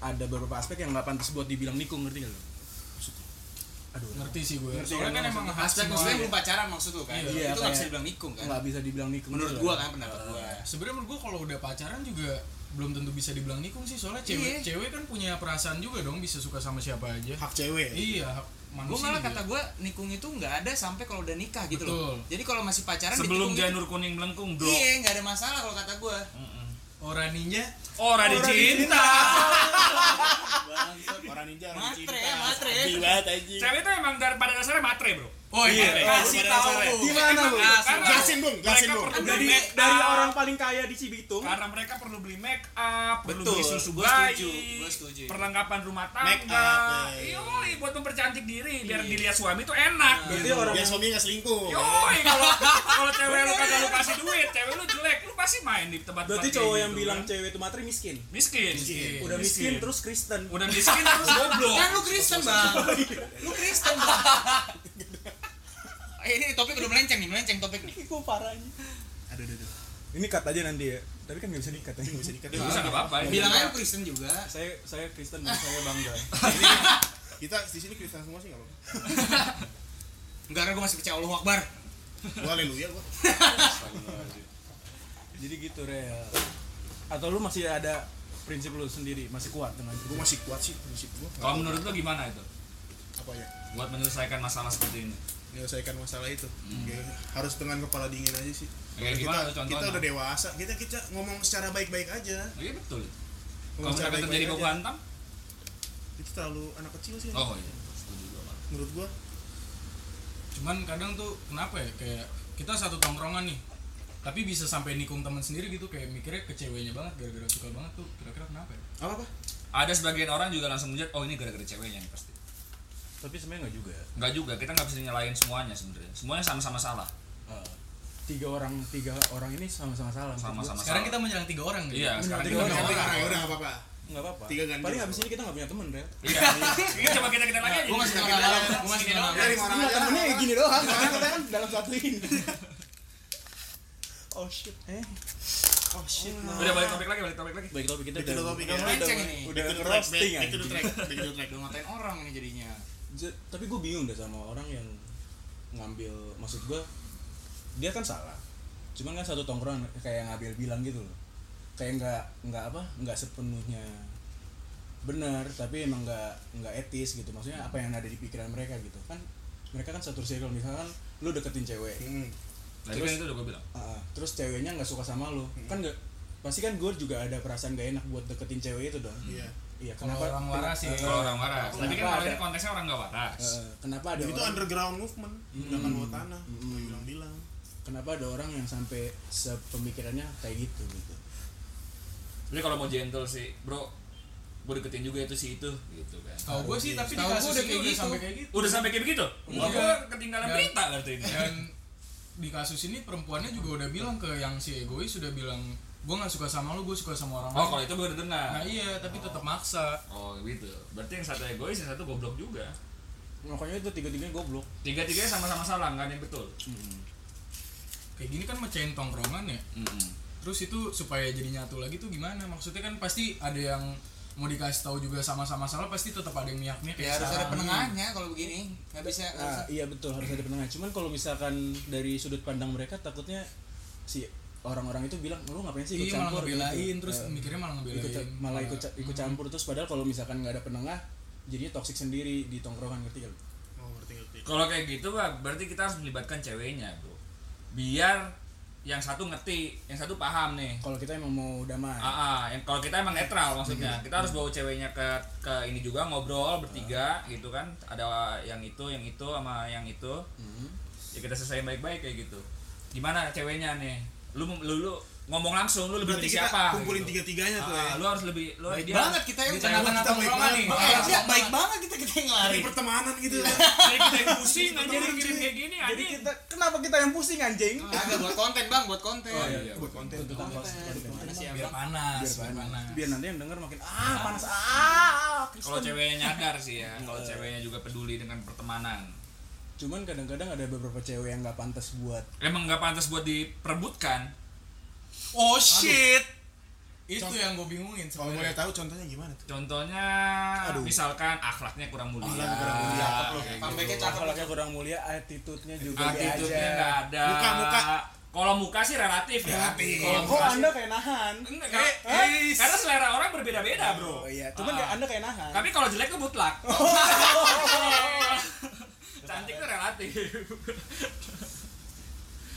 ada beberapa aspek yang nggak pantas buat dibilang nikung ngerti gak lo? Aduh, Ngerti sih gue. Ngerti Soalnya kan emang Aspek maksudnya ya. belum pacaran maksud lu kan? Iya, itu nggak bisa dibilang nikung kan? nggak bisa dibilang nikung. Menurut gua loh. kan pendapat gua. Sebenarnya menurut gue kalau udah pacaran juga belum tentu bisa dibilang nikung sih soalnya cewek Iya. cewek kan punya perasaan juga dong bisa suka sama siapa aja. Hak cewek. Iya, hak- manusia gue malah juga. kata gue nikung itu nggak ada sampai kalau udah nikah gitu Betul. loh jadi kalau masih pacaran Sebelum janur kuning melengkung, bro. iya nggak ada masalah kalau kata gue orang ninja Orang dicinta. Orang ninja matre ya matre banget anjing. Cewek itu emang dari pada dasarnya matre, bro. Oh iya. Kasih tahu. Gimana, Bu? Karena Jelasin, Bung, jelasin, perlu dari dari orang paling kaya di Cibitung. Karena mereka perlu beli make up, perlu Betul, beli susu gua bayi, setuju, gua setuju. perlengkapan rumah Make tangga, up, yoi buat mempercantik diri biar dilihat suami itu enak. berarti gitu. orang Biar suami nggak selingkuh. Yoi kalau kalau cewek lu kagak lu kasih duit, cewek lu jelek, lu pasti main di tempat berarti cowok yang bilang cewek itu materi miskin? Miskin. udah miskin terus Kristen. Udah miskin terus [LAUGHS] goblok. kan lu Kristen bang. Lu Kristen bang [LAUGHS] Eh, ini topik udah melenceng nih melenceng topik nih gue parahnya Aduh, aduh, aduh. ini cut aja nanti ya tapi kan nggak bisa dikat ya Nggak bisa dikat. Ya, bisa nggak apa-apa. bilang aja lu Kristen juga saya saya Kristen dan saya bangga [LAUGHS] Kita di sini Kristen semua sih nggak apa-apa. [LAUGHS] enggak kan gue masih percaya Allah Akbar Gua haleluya gua. [LAUGHS] jadi gitu real atau lu masih ada prinsip lu sendiri masih kuat dengan Gua masih kuat sih prinsip gua. Kalau menurut lu gimana itu? apa ya? Buat menyelesaikan masalah seperti ini. Menyelesaikan masalah itu. Ya, harus dengan kepala dingin aja sih. Kayak kita gimana kita udah dewasa kita kita ngomong secara baik-baik aja. Iya betul. Kalau misalkan terjadi baku hantam? itu terlalu anak kecil sih. Oh iya. Setuju gua, Pak. menurut gua. Cuman kadang tuh kenapa ya? Kayak kita satu tongkrongan nih tapi bisa sampai nikung teman sendiri gitu kayak mikirnya ke ceweknya banget gara-gara suka banget tuh. Kira-kira kenapa ya? Apa apa? Ada sebagian orang juga langsung melihat oh ini gara-gara ceweknya nih pasti. Tapi sebenarnya nggak juga Enggak juga, kita nggak bisa nyalain semuanya sebenarnya. Semuanya sama-sama salah. Eh, tiga orang tiga orang ini sama-sama salah Sama-sama sekarang salah. kita menyerang tiga orang Iya, sekarang tiga kita orang. bisa- ya udah ya udah nggak apa-apa nggak Tiga ganjil. paling abis ini kita nggak punya temen Rel Iya. Ini coba kita kita lagi aja. gue masih kenal dalam gue masih kenal Dari mana aja temennya kayak gini doang karena kita kan dalam satu ini oh shit eh oh shit Udah balik topik lagi, balik topik lagi. baik topik kita udah, ya. udah, Melenceng udah, ini. udah roasting anjing. track, the track. udah ngatain orang ini jadinya tapi gue bingung deh sama orang yang ngambil maksud gue dia kan salah. Cuman kan satu tongkrongan kayak ngambil bilang gitu loh. Kayak nggak nggak apa nggak sepenuhnya benar tapi emang nggak nggak etis gitu. Maksudnya apa yang ada di pikiran mereka gitu. Kan mereka kan satu circle. Misalkan lu deketin cewek. Hmm. Tadi kan itu udah gue bilang. ah, terus ceweknya nggak suka sama lu. Kan nggak pasti kan gue juga ada perasaan gak enak buat deketin cewek itu dong. Iya. Iya Kalau kenapa orang waras sih. Kalau orang waras. Tapi kan kalau ini konteksnya orang nggak waras. eh, kenapa ada itu orang- underground movement undangan bawah tanah gua bilang-bilang kenapa ada orang yang sampai sepemikirannya kayak gitu gitu Jadi kalau mau gentle sih, bro, gue deketin juga itu si itu, gitu kan. Tahu gue sih tapi di kasus udah ini kayak udah gitu. sampai kayak gitu. Udah sampai kayak begitu? Gue ketinggalan Dan- berita berarti ini. Dan di kasus ini perempuannya juga udah bilang ke yang si egois sudah bilang gue nggak suka sama lu gue suka sama orang Oh, lain. kalau itu gue udah dengar. Nah iya tapi tetap maksa. Oh, gitu. Berarti yang satu egois, yang satu goblok juga. makanya itu tiga-tiganya goblok Tiga-tiganya sama-sama salah, nggak ada yang betul. Kayak gini kan mecahin tongkrongan ya. Mm-mm. Terus itu supaya jadi nyatu lagi tuh gimana? Maksudnya kan pasti ada yang mau dikasih tahu juga sama-sama salah pasti tetap ada yang miak-miak ya harus ada penengahnya kalau begini nggak bisa nggak Ah, bisa. iya betul harus ada penengah. Cuman kalau misalkan dari sudut pandang mereka takutnya si orang-orang itu bilang lu ngapain sih ikut Iya malah campur ngebelain gitu. terus Eh, mikirnya malah ikut ngebelain. ca- malah ikut ikut campur terus padahal kalau misalkan nggak ada penengah jadinya toksik sendiri di tongkrongan ngerti kan? oh ngerti ngerti Kalau kayak gitu, Pak, berarti kita harus melibatkan ceweknya, bro. Biar yang satu ngerti, yang satu paham nih. Kalau kita emang mau damai. Ah, ah, yang kalau kita emang netral maksudnya, kita harus bawa ceweknya ke ke ini juga ngobrol bertiga gitu kan. Ada yang itu, yang itu sama yang itu. Hmm. Ya kita selesaiin baik-baik kayak gitu. Gimana ceweknya nih? Lu lu, lu ngomong langsung lu lebih berarti milih siapa? kumpulin gitu. tiga-tiganya tuh Ah, ya lu harus lebih lu baik dia banget kita yang kita baik tongkrongan banget. nih. Ah, iya, baik banget kita kita yang lari pertemanan gitu ya Jadi kita yang pusing anjir kirim kayak gini Jadi anjing. kita kenapa kita yang pusing anjing? ada buat konten bang buat konten Oh, iya. buat konten. Gimana sih biar panas, Biar panas. Biar nanti yang denger makin ah panas ah. Kalau ceweknya nyadar sih ya, [LAUGHS] kalau ceweknya juga peduli dengan pertemanan. Cuman kadang-kadang ada beberapa cewek yang nggak pantas buat Emang nggak pantas buat diperebutkan. Oh shit. Itu yang gue bingungin kalau boleh tahu contohnya gimana tuh Contohnya Aduh. misalkan akhlaknya kurang mulia. Akhlaknya kurang mulia, Comebacknya gitu. cakep. akhlaknya kurang mulia, attitude-nya juga Attitude-nya aja. nggak ada. Muka, muka. Kalau muka sih relatif ya. Relatif. Kalau Kok muka Anda kayak nahan? Enggak, ka- karena selera orang berbeda-beda, Bro. Oh iya, cuman Ah. Anda kayak nahan. Tapi kalau jelek tuh mutlak. [LAUGHS] [LAUGHS] cantik itu relatif.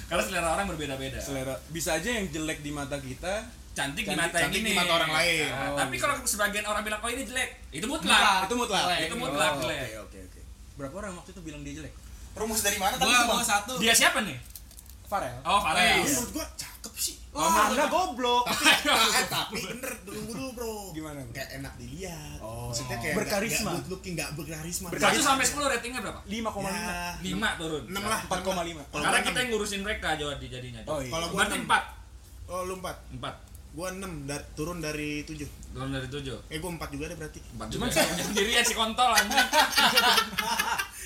Karena selera orang berbeda-beda. Selera bisa aja yang jelek di mata kita cantik, di Cantik- mata yang cantik ini. di mata orang lain. Nah, Oh, tapi iya. kalau sebagian orang bilang oh ini jelek itu mutlak. Mutlak. itu mutlak. Itu mutlak, Oh, jelek. oke oke oke. Berapa orang waktu itu bilang dia jelek? Rumus dari mana? Tadi gua tuh, gua satu. Dia siapa nih? Farel. Oh Farel. Tapi menurut gua cakep sih oh anda goblok. [LAUGHS] Eh, tapi bener tunggu dulu bro. Gimana, bro? Kayak enak dilihat. Oh. Maksudnya kayak Berkarisma. Gak, good looking, gak berkarisma satu sampai sepuluh ratingnya berapa? 5,5 Ya, lima turun. enam lah 4,5 Kalau karena gua kita yang ngurusin mereka jadi jadinya oh iya. Kalau gua berarti empat. Oh lu empat. Empat. Gua enam turun dari tujuh. Turun dari tujuh. Eh gua empat juga deh berarti. Empat cuma saya sendirian si kontol anjing. [LAUGHS]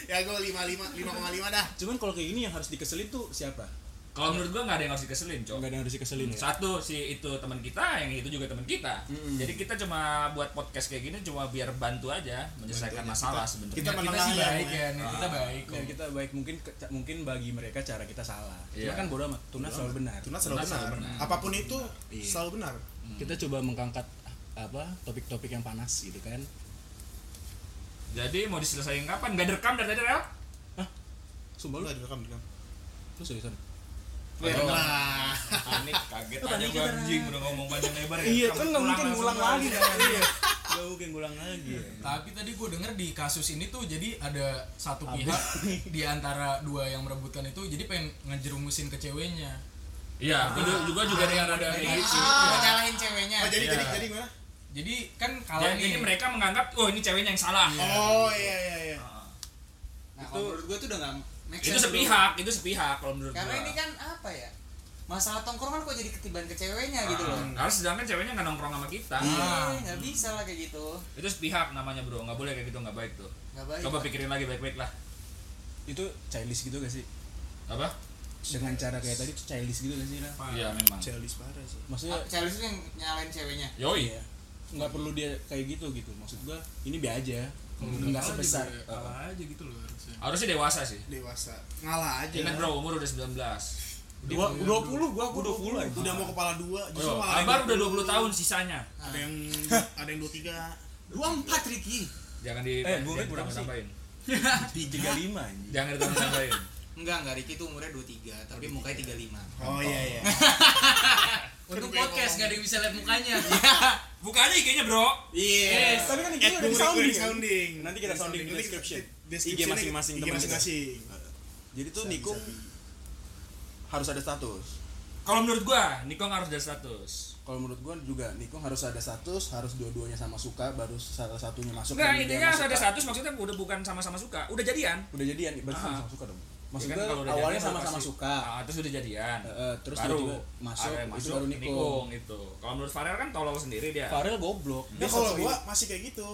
Ya gua lima lima lima koma lima dah. Cuman kalau kayak gini yang harus dikeselin tuh siapa kalau menurut gua nggak ada yang harus dikeselin cok. Nggak ada yang harus dikeselin ya? Satu si itu teman kita yang itu juga teman kita. Mm-mm. jadi kita cuma buat podcast kayak gini cuma biar bantu aja menyelesaikan Bantu masalah sebenarnya. kita kita, sih ya, baik ya. Ya. nih kita baik dan kita baik. Mungkin ke- mungkin bagi mereka cara kita salah. Iya. cuma kan bodoh amat. Tunas selalu benar. Tunas selalu benar. selalu benar. Apa pun itu Iya. selalu benar. Kita coba mengangkat apa topik-topik yang panas gitu kan. Jadi mau diselesaikan kapan? Nggak direkam dari tadi rel? Sumpah lu? Udah direkam direkam. Lu seriusan? Ya. Lah panik kaget aja kita. anjing udah ngomong panjang lebar ya. Iya kan nggak mungkin ngulang lagi kan? Iya. [LAUGHS] Nggak mungkin ngulang lagi. Tapi tadi gue denger di kasus ini tuh jadi ada satu pihak [LAUGHS] di antara dua yang merebutkan itu jadi pengen ngejerumusin ke ceweknya. Iya itu juga juga ada yang ada kayak Jadi, gitu. ah nyalahin ceweknya. Oh jadi Iya. jadi jadi gimana? jadi kan kalau ini mereka menganggap oh ini ceweknya yang salah. Oh iya iya iya nah kalau menurut gue tuh udah nggak itu sepihak itu sepihak kalau menurut karena gua. ini kan apa ya masalah tongkrongan kok jadi ketiban ke ceweknya gitu loh. Ah, harus sedangkan ceweknya nggak nongkrong sama kita. Iya nggak bisa lah kayak gitu. Itu sepihak namanya bro. Nggak boleh kayak gitu nggak baik tuh. Nggak baik coba pikirin lagi baik-baik lah. Itu childish gitu gak sih? Apa? Dengan cara kayak tadi tuh childish gitu gak sih? Pak, iya memang. Childish parah sih. Maksudnya Ah, Charles itu yang nyalain ceweknya. Yoi. Iya. Nggak perlu dia kayak gitu gitu. Maksud gua ini biar aja nggak kalah sebesar. juga kalah aja gitu loh harusnya. Harusnya dewasa sih. Dewasa. Ngalah aja ingat bro umur udah 19 dua dua puluh gua gua dua puluh aja. Udah mau kepala dua Justru Oh, malah Abar udah 20 tahun sisanya. Ada yang Ada yang dua tiga. Dua empat Ricky jangan di Eh, Rik berapa sih? ditambah-tambahin. tiga lima jangan ditambah-tambahin enggak enggak Ricky tuh umurnya 23 tapi mukanya 35 Oh iya iya [LAUGHS] untuk podcast gak ada yang bisa lihat mukanya. [LAUGHS] Bukannya IG-nya bro. Iya. Tapi kan itu udah di sounding kan? sounding. Nanti kita sounding di description. description IG masing-masing IG teman masing-masing. Jadi tuh nikung harus ada status. Kalau menurut gua Nikong harus ada status. Kalau menurut gua juga nikung harus ada status harus dua-duanya sama suka baru salah satunya masuk Enggak, intinya harus ada status maksudnya udah bukan sama-sama suka, udah jadian. udah jadian berarti sama-sama suka dong maksud Ya kan, kalau awalnya sama-sama suka Ah, terus udah jadian. Eh, terus baru tiba-tiba masuk, yang itu baru nikung. itu. Kalau menurut Farel kan tolol sendiri dia. Farel goblok Nah dia kalau sok-sokin. gua masih kayak gitu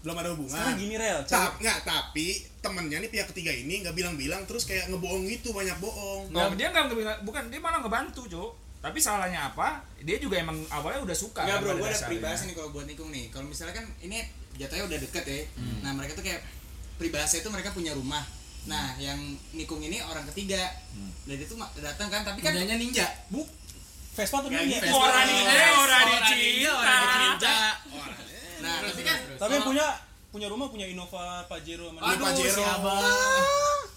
belum ada hubungan sekarang gini rel cewek nggak, tapi temennya nih pihak ketiga ini nggak bilang-bilang terus kayak ngebohong gitu banyak bohong Oh, dia nggak ngebilang- bukan dia malah ngebantu, Cuk. Tapi salahnya apa? Dia juga emang awalnya udah suka. Enggak kan bro, gue ada dasarnya. peribahasa nih kalau buat nikung nih. Kalau misalnya kan ini jatuhnya udah deket ya. Nah mereka tuh kayak peribahasa itu mereka punya rumah. Nah yang nikung ini orang ketiga. Dan dia tuh ma- datang kan, tapi kan punyanya ninja bu Vespa tuh ninja. gitu. Orang di eh orang Orang dicinta. ninja Nah tapi kan tapi yang punya punya rumah punya Innova Pajero sama Aduh. Pajero. si abang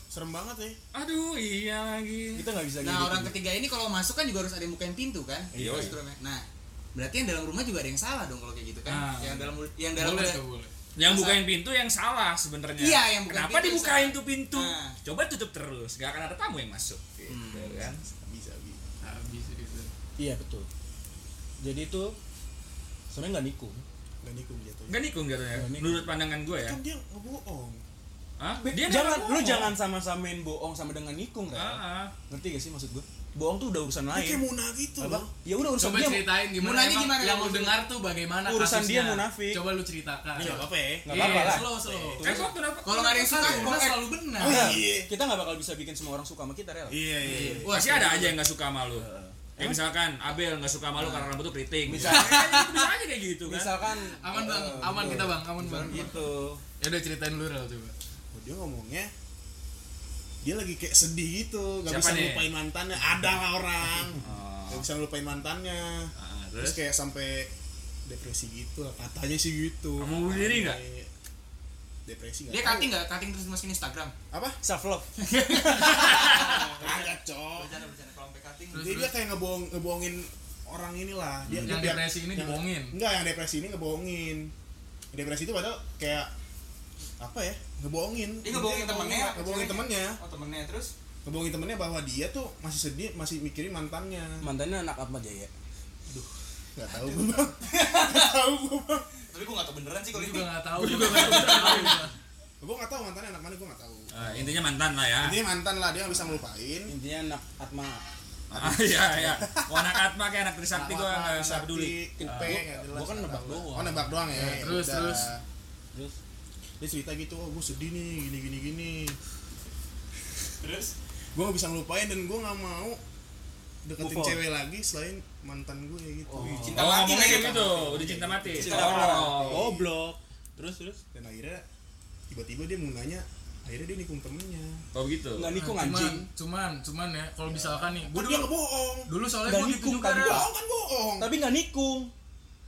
serem banget ya Aduh, iya lagi. kita nggak bisa Nah gitu. orang ketiga ini kalau masuk kan juga harus ada yang bukain pintu kan. Iya. Terus terus- Nah berarti yang dalam rumah juga ada yang salah dong kalau kayak gitu kan. Ah. Yang dalam yang dalam boleh udah- tuh boleh Yang bukain pintu yang salah sebenarnya. Iya, yang bukain Kenapa pintu dibukain salah. tuh pintu? Nah. Coba tutup terus, gak akan ada tamu yang masuk. Gitu kan. bisa bisa habis itu iya betul jadi itu sebenarnya nggak nikung nggak nikung jatuhnya Gak nikung jatuhnya. Nggak nikung. Menurut pandangan gue ya. kan dia ngebohong Hah? Dia jangan nggak lu jangan sama-samain bohong sama dengan nikung kan Ah, ah. ngerti gak sih maksud gua bohong tuh udah urusan dia kayak lain. Muna gitu apa? loh. Ya udah urusan coba dia. ceritain gimana Munanya gimana? yang lu dengar tuh bagaimana Urusan kasusnya. dia munafik. coba lu ceritakan. Nggak apa-apa ya. Nggak apa-apa Iya, lah. slow slow. Kan kok kenapa? Kalau nggak ada yang suka, Kan kok eh, selalu benar. Enggak, iya. kita nggak bakal bisa bikin semua orang suka sama kita rel. Iya iya Wah, Pasti ada aja yang gak suka sama lu. Kayak misalkan Abel gak suka sama lu karena rambut tuh keriting. Bisa. Ya, kan, bisa aja kayak gitu kan. misalkan aman bang. eh, aman kita bang. Aman bang. gitu. Ya udah ceritain lu Rel coba. Oh, dia ngomongnya dia lagi kayak sedih gitu nggak Siapa bisa nih? ngelupain mantannya ada lah orang [LAUGHS] Oh. nggak bisa ngelupain mantannya Ah, terus terus kayak sampai depresi gitu lah, katanya sih gitu Kamu bunuh diri nggak? depresi Dia nggak cutting nggak? Cutting terus masukin Instagram. apa self love kagak cok Bercanda bercanda kalau sampai cutting. Terus, dia, dia kayak ngebohong ngebohongin orang inilah dia Yang dia biar- depresi ini dibohongin. enggak yang depresi ini ngebohongin depresi itu padahal kayak apa ya? Ngebohongin. Dia ngebohongin temennya. ngebohongin temennya. Oh temennya. Terus. ngebohongin temennya bahwa dia tuh masih sedih masih mikirin mantannya. Mantannya anak apa Jaya? Nggak tahu gue bang. Nggak tahu gue bang. Tapi gue nggak tahu beneran sih Gue kalau juga ini. nggak tahu. Gue juga nggak tahu. gue nggak tahu. Mantannya anak mana gue nggak tahu. Eh, intinya mantan lah ya. Intinya mantan lah dia nggak bisa ngelupain. Intinya anak Atma. Ah iya iya. Mau anak Atma kayak anak Trisakti nggak Sakti, peduli. Nggak jelas. gua kan nebak doang. oh nebak doang ya, Ya, Ya terus, udah. terus. terus dia cerita gitu oh gue sedih nih gini gini gini. Terus. gue gak bisa ngelupain dan gue nggak mau deketin on. cewek lagi selain mantan gue gitu. Wih, cinta oh mati kayak ya. gitu. udah cinta mati. Cinta oh mati. goblok. Terus terus? Dan akhirnya tiba-tiba dia mau nanya akhirnya dia nikung temennya. Oh gitu? Nggak nikung Nah, cuman, anjing. cuman, cuman ya, kalau misalkan nih, gue gue dia dulu, ngebohong dulu soalnya gue nikung juga kan, Ren. bohong kan bohong. Tapi nggak nikung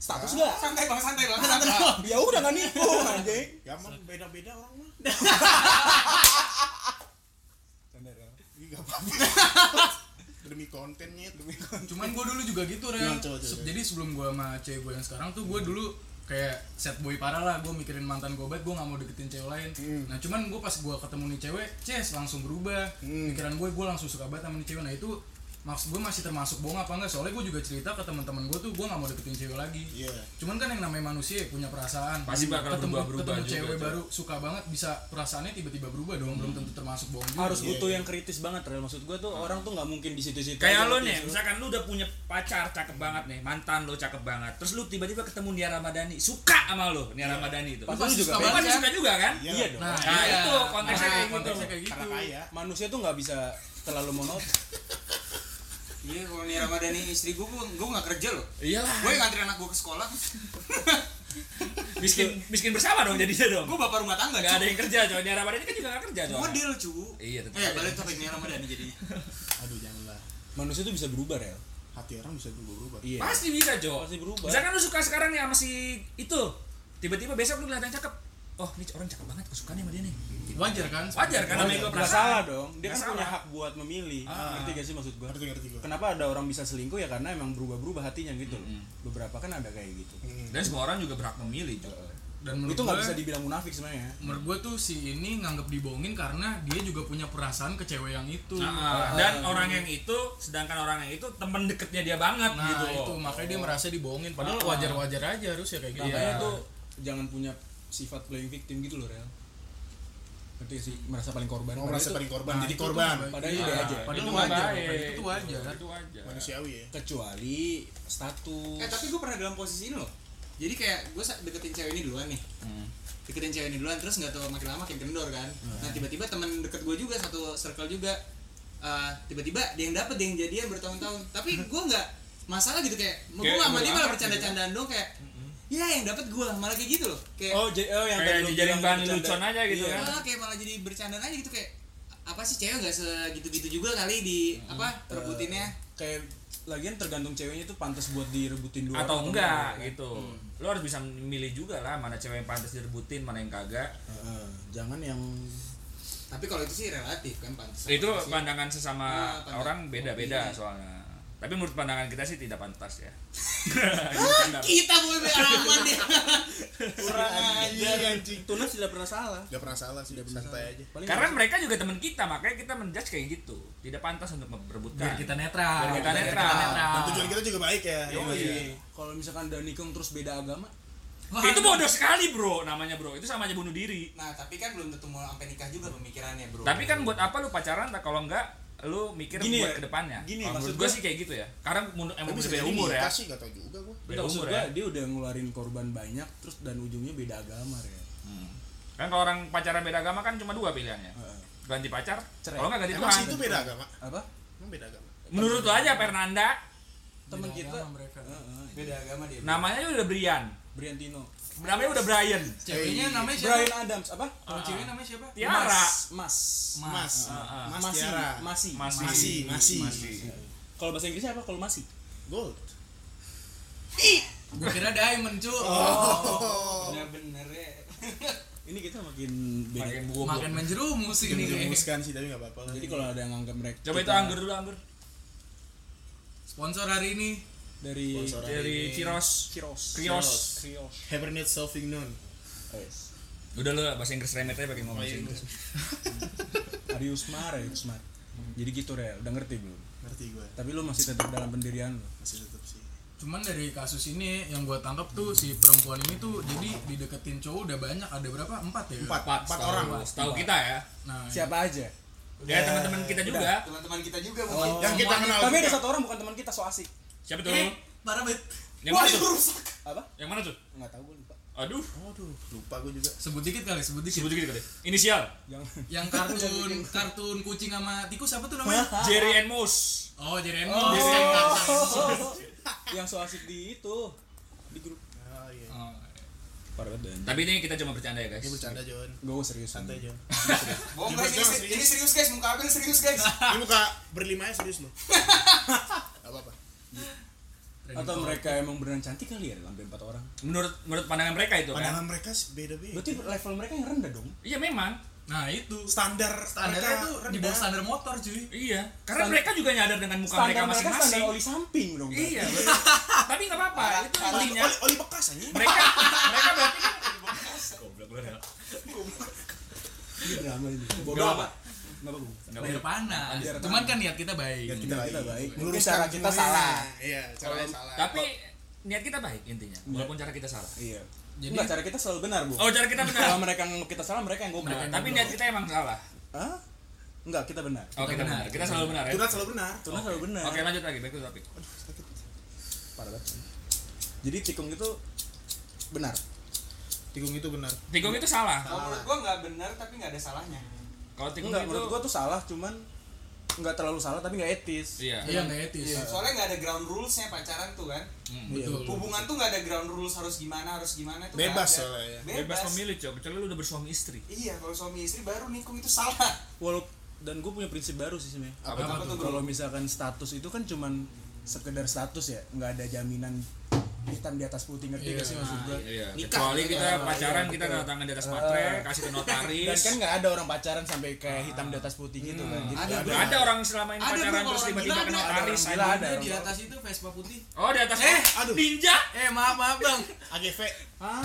status gak Santai bang, santai bang, santai bang. ya udah nggak nikung anjing. Ya emang beda-beda orang mah Ih, gak apa-apa. Demi kontennya demi konten. Cuman gue dulu juga gitu, Ren. Jadi sebelum gue sama cewek gue yang sekarang tuh, gue dulu kayak set boy parah lah. Gue mikirin mantan gue baik gue nggak mau deketin cewek lain. Hmm. nah cuman gue pas gue ketemu nih cewek ces langsung berubah. Hmm. pikiran gue gue langsung suka banget sama nih cewek. Nah itu maksud gue masih termasuk bohong apa enggak? Soalnya gue juga cerita ke teman-teman gue tuh gue nggak mau deketin cewek lagi. Iya. Cuman kan yang namanya manusia ya, punya perasaan. Pasti bakal ketemu, berubah-berubah ketemu juga, cewek Cok. baru suka banget bisa perasaannya tiba-tiba berubah dong belum tentu termasuk bohong juga. Harus Iya, butuh iya. yang kritis banget real maksud gua tuh orang tuh nggak mungkin di situ-situ kayak aja lo nih misalkan lu udah punya pacar cakep banget nih mantan lo cakep banget terus lu tiba-tiba ketemu Nia Ramadhani suka sama lo Nia Ramadhani itu. Pasti juga pasti suka juga kan? Iya iya dong. dong nah, Nah, iya. itu konteksnya Nah, kayak gitu. konteksnya kayak gitu. Karena kaya. Manusia tuh nggak bisa terlalu monoton Iya, kalau nih Ramadhani istri gue, gue nggak kerja loh. iyalah Gue yang ngantri anak gue ke sekolah. [LAUGHS] miskin miskin bersama dong jadinya dong gue bapak rumah tangga. cu. ada yang kerja coy Nia Ramadhani kan juga nggak kerja coy Model cu. Iya, tetep Eh balik topik nih Ramadhani jadinya. [LAUGHS] aduh janganlah manusia tuh bisa berubah real hati orang bisa berubah iya pasti bisa Jo Pasti berubah. misalkan lu suka sekarang nih sama si itu tiba-tiba besok lu ngeliat yang cakep oh ini orang cakep banget aku suka nih sama dia nih. Wajar kan? Wajar kan namanya gue perasaan salah dong. Dia kan punya hak buat memilih. Ah. ngerti gak sih maksud gua? Ngerti ngerti gue kenapa ada orang bisa selingkuh? Ya karena emang berubah-berubah hatinya gitu. Loh beberapa kan ada kayak gitu. Dan semua orang juga berhak memilih Jo dan menurut itu nggak gue- bisa dibilang munafik sebenarnya. menurut gue tuh si ini nganggep dibohongin karena dia juga punya perasaan ke cewek yang itu. Nah, dan orang yang itu sedangkan orang yang itu temen deketnya dia banget nah gitu itu. Makanya dia merasa dibohongin. Padahal Ah. wajar-wajar aja harus ya kayak gitu. Makanya tuh jangan punya sifat playing victim gitu loh real ngerti gak sih merasa paling korban Padahal merasa itu paling korban Nah, jadi itu korban Padahal iya, ide aja. padahal Itu gitu tuh wajar itu wajar manusiawi ya kecuali status Eh tapi gue pernah dalam posisi ini loh. Jadi kayak gue deketin cewek ini duluan nih. Hmm. Deketin cewek ini duluan terus nggak tahu makin lama makin kendor kan. Nah tiba-tiba teman deket gue juga satu circle juga. eh, tiba-tiba dia yang dapet dia yang jadian bertahun-tahun. Tapi gue nggak masalah gitu kayak. Gue Kayak sama dia malah amat bercanda-candaan dong kayak. Ya yang dapet gue malah kayak gitu loh. Kayak oh, j- oh yang kayak bilang bahan bercanda. lucuan aja gitu Iya. kan malah kayak malah jadi bercandaan aja gitu kayak apa sih cewek nggak segitu-gitu juga kali di apa rebutinnya kayak lagian tergantung ceweknya tuh pantas buat direbutin dua atau enggak kan? gitu lo harus bisa milih juga lah mana cewek yang pantas direbutin mana yang kagak Heeh, jangan yang tapi kalau itu sih relatif kan pantas itu sih. pandangan sesama Ah, pandang- orang beda-beda soalnya tapi menurut pandangan kita sih tidak pantas ya. [LAUGHS] Kita boleh aman deh kurang aja anjing. tunas tidak pernah salah. Gak pernah salah sih santai aja. Paling karena mereka juga teman kita makanya kita menjudge kayak gitu. Tidak pantas untuk memperebutkan. Biar kita netral. Biar kita netral. dan tujuan kita juga baik ya. Yo, Iya. iya. kalau misalkan udah nikung terus beda agama itu bodoh sekali bro. Namanya bro. Itu sama aja bunuh diri. Nah tapi kan belum tentu mau sampai nikah juga pemikirannya bro. Tapi kan buat apa lu pacaran? Tak kalau enggak lu mikir Gini buat ya, ke depannya gini, Kalau maksud gue gua- sih kayak gitu ya. Karena emang udah beda umur ya. nikah sih gak tau juga gue beda umur gua ya. dia udah ngeluarin korban banyak terus dan ujungnya beda agama ya Hmm. kan kalau orang pacaran beda agama kan cuma dua pilihannya. Ganti pacar kalau nggak ganti Tuhan itu beda agama? Apa? Emang beda agama? Menurut lu aja Fernanda. Temen kita beda agama dia. Namanya udah Brian. Briantino namanya udah Brian. Ceweknya namanya siapa? Brian Adams apa? Kalau ceweknya namanya siapa? Tiara. Mas Mas mas. Ah, ah. mas Masih Tiara. Masih Masih. masih kalau bahasa Inggrisnya apa? Kalau masih. Gold. Gue kira diamond cu. Oh. Bener-bener ya ini kita makin beda. makin makin menjerumus ini. Menjerumuskan sih tapi nggak apa-apa. Lah. Jadi kalau ada yang nganggap mereka coba itu anggur dulu anggur. Sponsor hari ini dari Sponsor dari ini. Ciros. Kiros. Krios Krios. Hibernate Sauvignon Yes. udah lu bahasa Inggris remet aja pakai ngomong Oh, iya, Inggris. [LAUGHS] Ariusmar, Ariusmar. Jadi gitu Rel, udah ngerti belum? ngerti gue Tapi lu masih tetap dalam pendirian lu. masih tetap sih. Cuman dari kasus ini yang gua tangkap tuh si perempuan ini tuh jadi dideketin cowok udah banyak. Ada berapa? Empat ya? Empat. Empat empat orang. Setahu kita ya. Nah Siapa aja? ya teman-teman kita juga. Teman-teman kita juga Oh. bukan yang kita kenal Tapi ada satu orang bukan teman kita so asik. Siapa tuh parah banget yang mana tuh Apa? yang mana tuh Enggak tahu gue lupa. aduh Aduh, lupa gue juga. sebut dikit kali sebut dikit sebut dikit kali inisial Jangan. [LAUGHS] yang kartun [LAUGHS] kartun kucing sama tikus apa tuh namanya Jerry and Mouse oh jadi Oh. Enmos [LAUGHS] yang so asik di itu di grup. Oh iya. Oh, Parah banget. tapi ini kita cuma bercanda ya guys Ini bercanda John. Gue serius. Santai John. bohong guys ini serius guys muka Abel serius guys Ini muka berlima ya serius loh. Gak apa-apa. Atau mereka emang beneran cantik kali ya sampai empat orang. menurut menurut pandangan mereka itu kan Pandangan mereka sih beda-beda. Berarti level mereka yang rendah dong. iya memang nah itu Standar standarnya mereka tuh di rendah. bawah standar motor cuy iya karena Stand- mereka juga nyadar dengan muka Standar mereka mereka masing-masing standar oli samping dong. berarti. iya [LAUGHS] tapi nggak apa-apa itu Oli, intinya oli, oli bekas aja. mereka [LAUGHS] mereka berarti kan goblok lu drama ini. Bodoh amat. Kenapa gue? Nggak apa-apa. panas cuman kan niat kita baik Biar Kita, kita baik. Mungkin Meluruskan cara kita salah. Iya, caranya salah. tapi niat kita baik intinya walaupun cara kita salah Iya. Jadi- Enggak, cara kita selalu benar, Bu. oh cara kita benar Kalau mereka nganggap kita salah, mereka yang goblok. Nah, tapi niat kita emang salah Hah? Enggak, kita benar. oh kita benar kita selalu benar ya Tunat selalu benar. Tuna selalu benar. oke lanjut lagi to topic Parah banget. Jadi tikung itu benar. Tikung itu benar. tikung itu salah kalau menurut gua nggak benar tapi nggak ada salahnya kalau tikung Enggak, itu menurut gua tuh salah, cuman enggak terlalu salah tapi enggak etis. iya iya nggak etis soalnya nggak ada ground rulesnya pacaran tuh kan Hmm. Iya, betul hubungan tuh nggak ada ground rules harus gimana harus gimana itu nggak Bebas soalnya ya. bebas, bebas memilih cok kecuali lu udah bersuami istri iya kalau suami istri baru nikung itu salah Walau dan gue punya prinsip baru sih sebenarnya. Apa tuh? Apa tuh, bro? Kalau misalkan status itu kan cuman sekedar status ya, nggak ada jaminan hitam di atas putih ngerti gak sih maksud gue? iya Nikah. kecuali kita Iya, pacaran iya, kita tanda tangan di atas matre Eh. kasih ke Dan notaris kan nggak ada orang pacaran sampai kayak hitam di atas putih gitu kan. Jadi Ada, bro. ada orang selama ini Ada, pacaran terus tiba-tiba ke ada, notaris ada. Ada di atas itu Vespa putih oh di atas Eh, aduh. ninja eh maaf maaf bang AGV. Hah?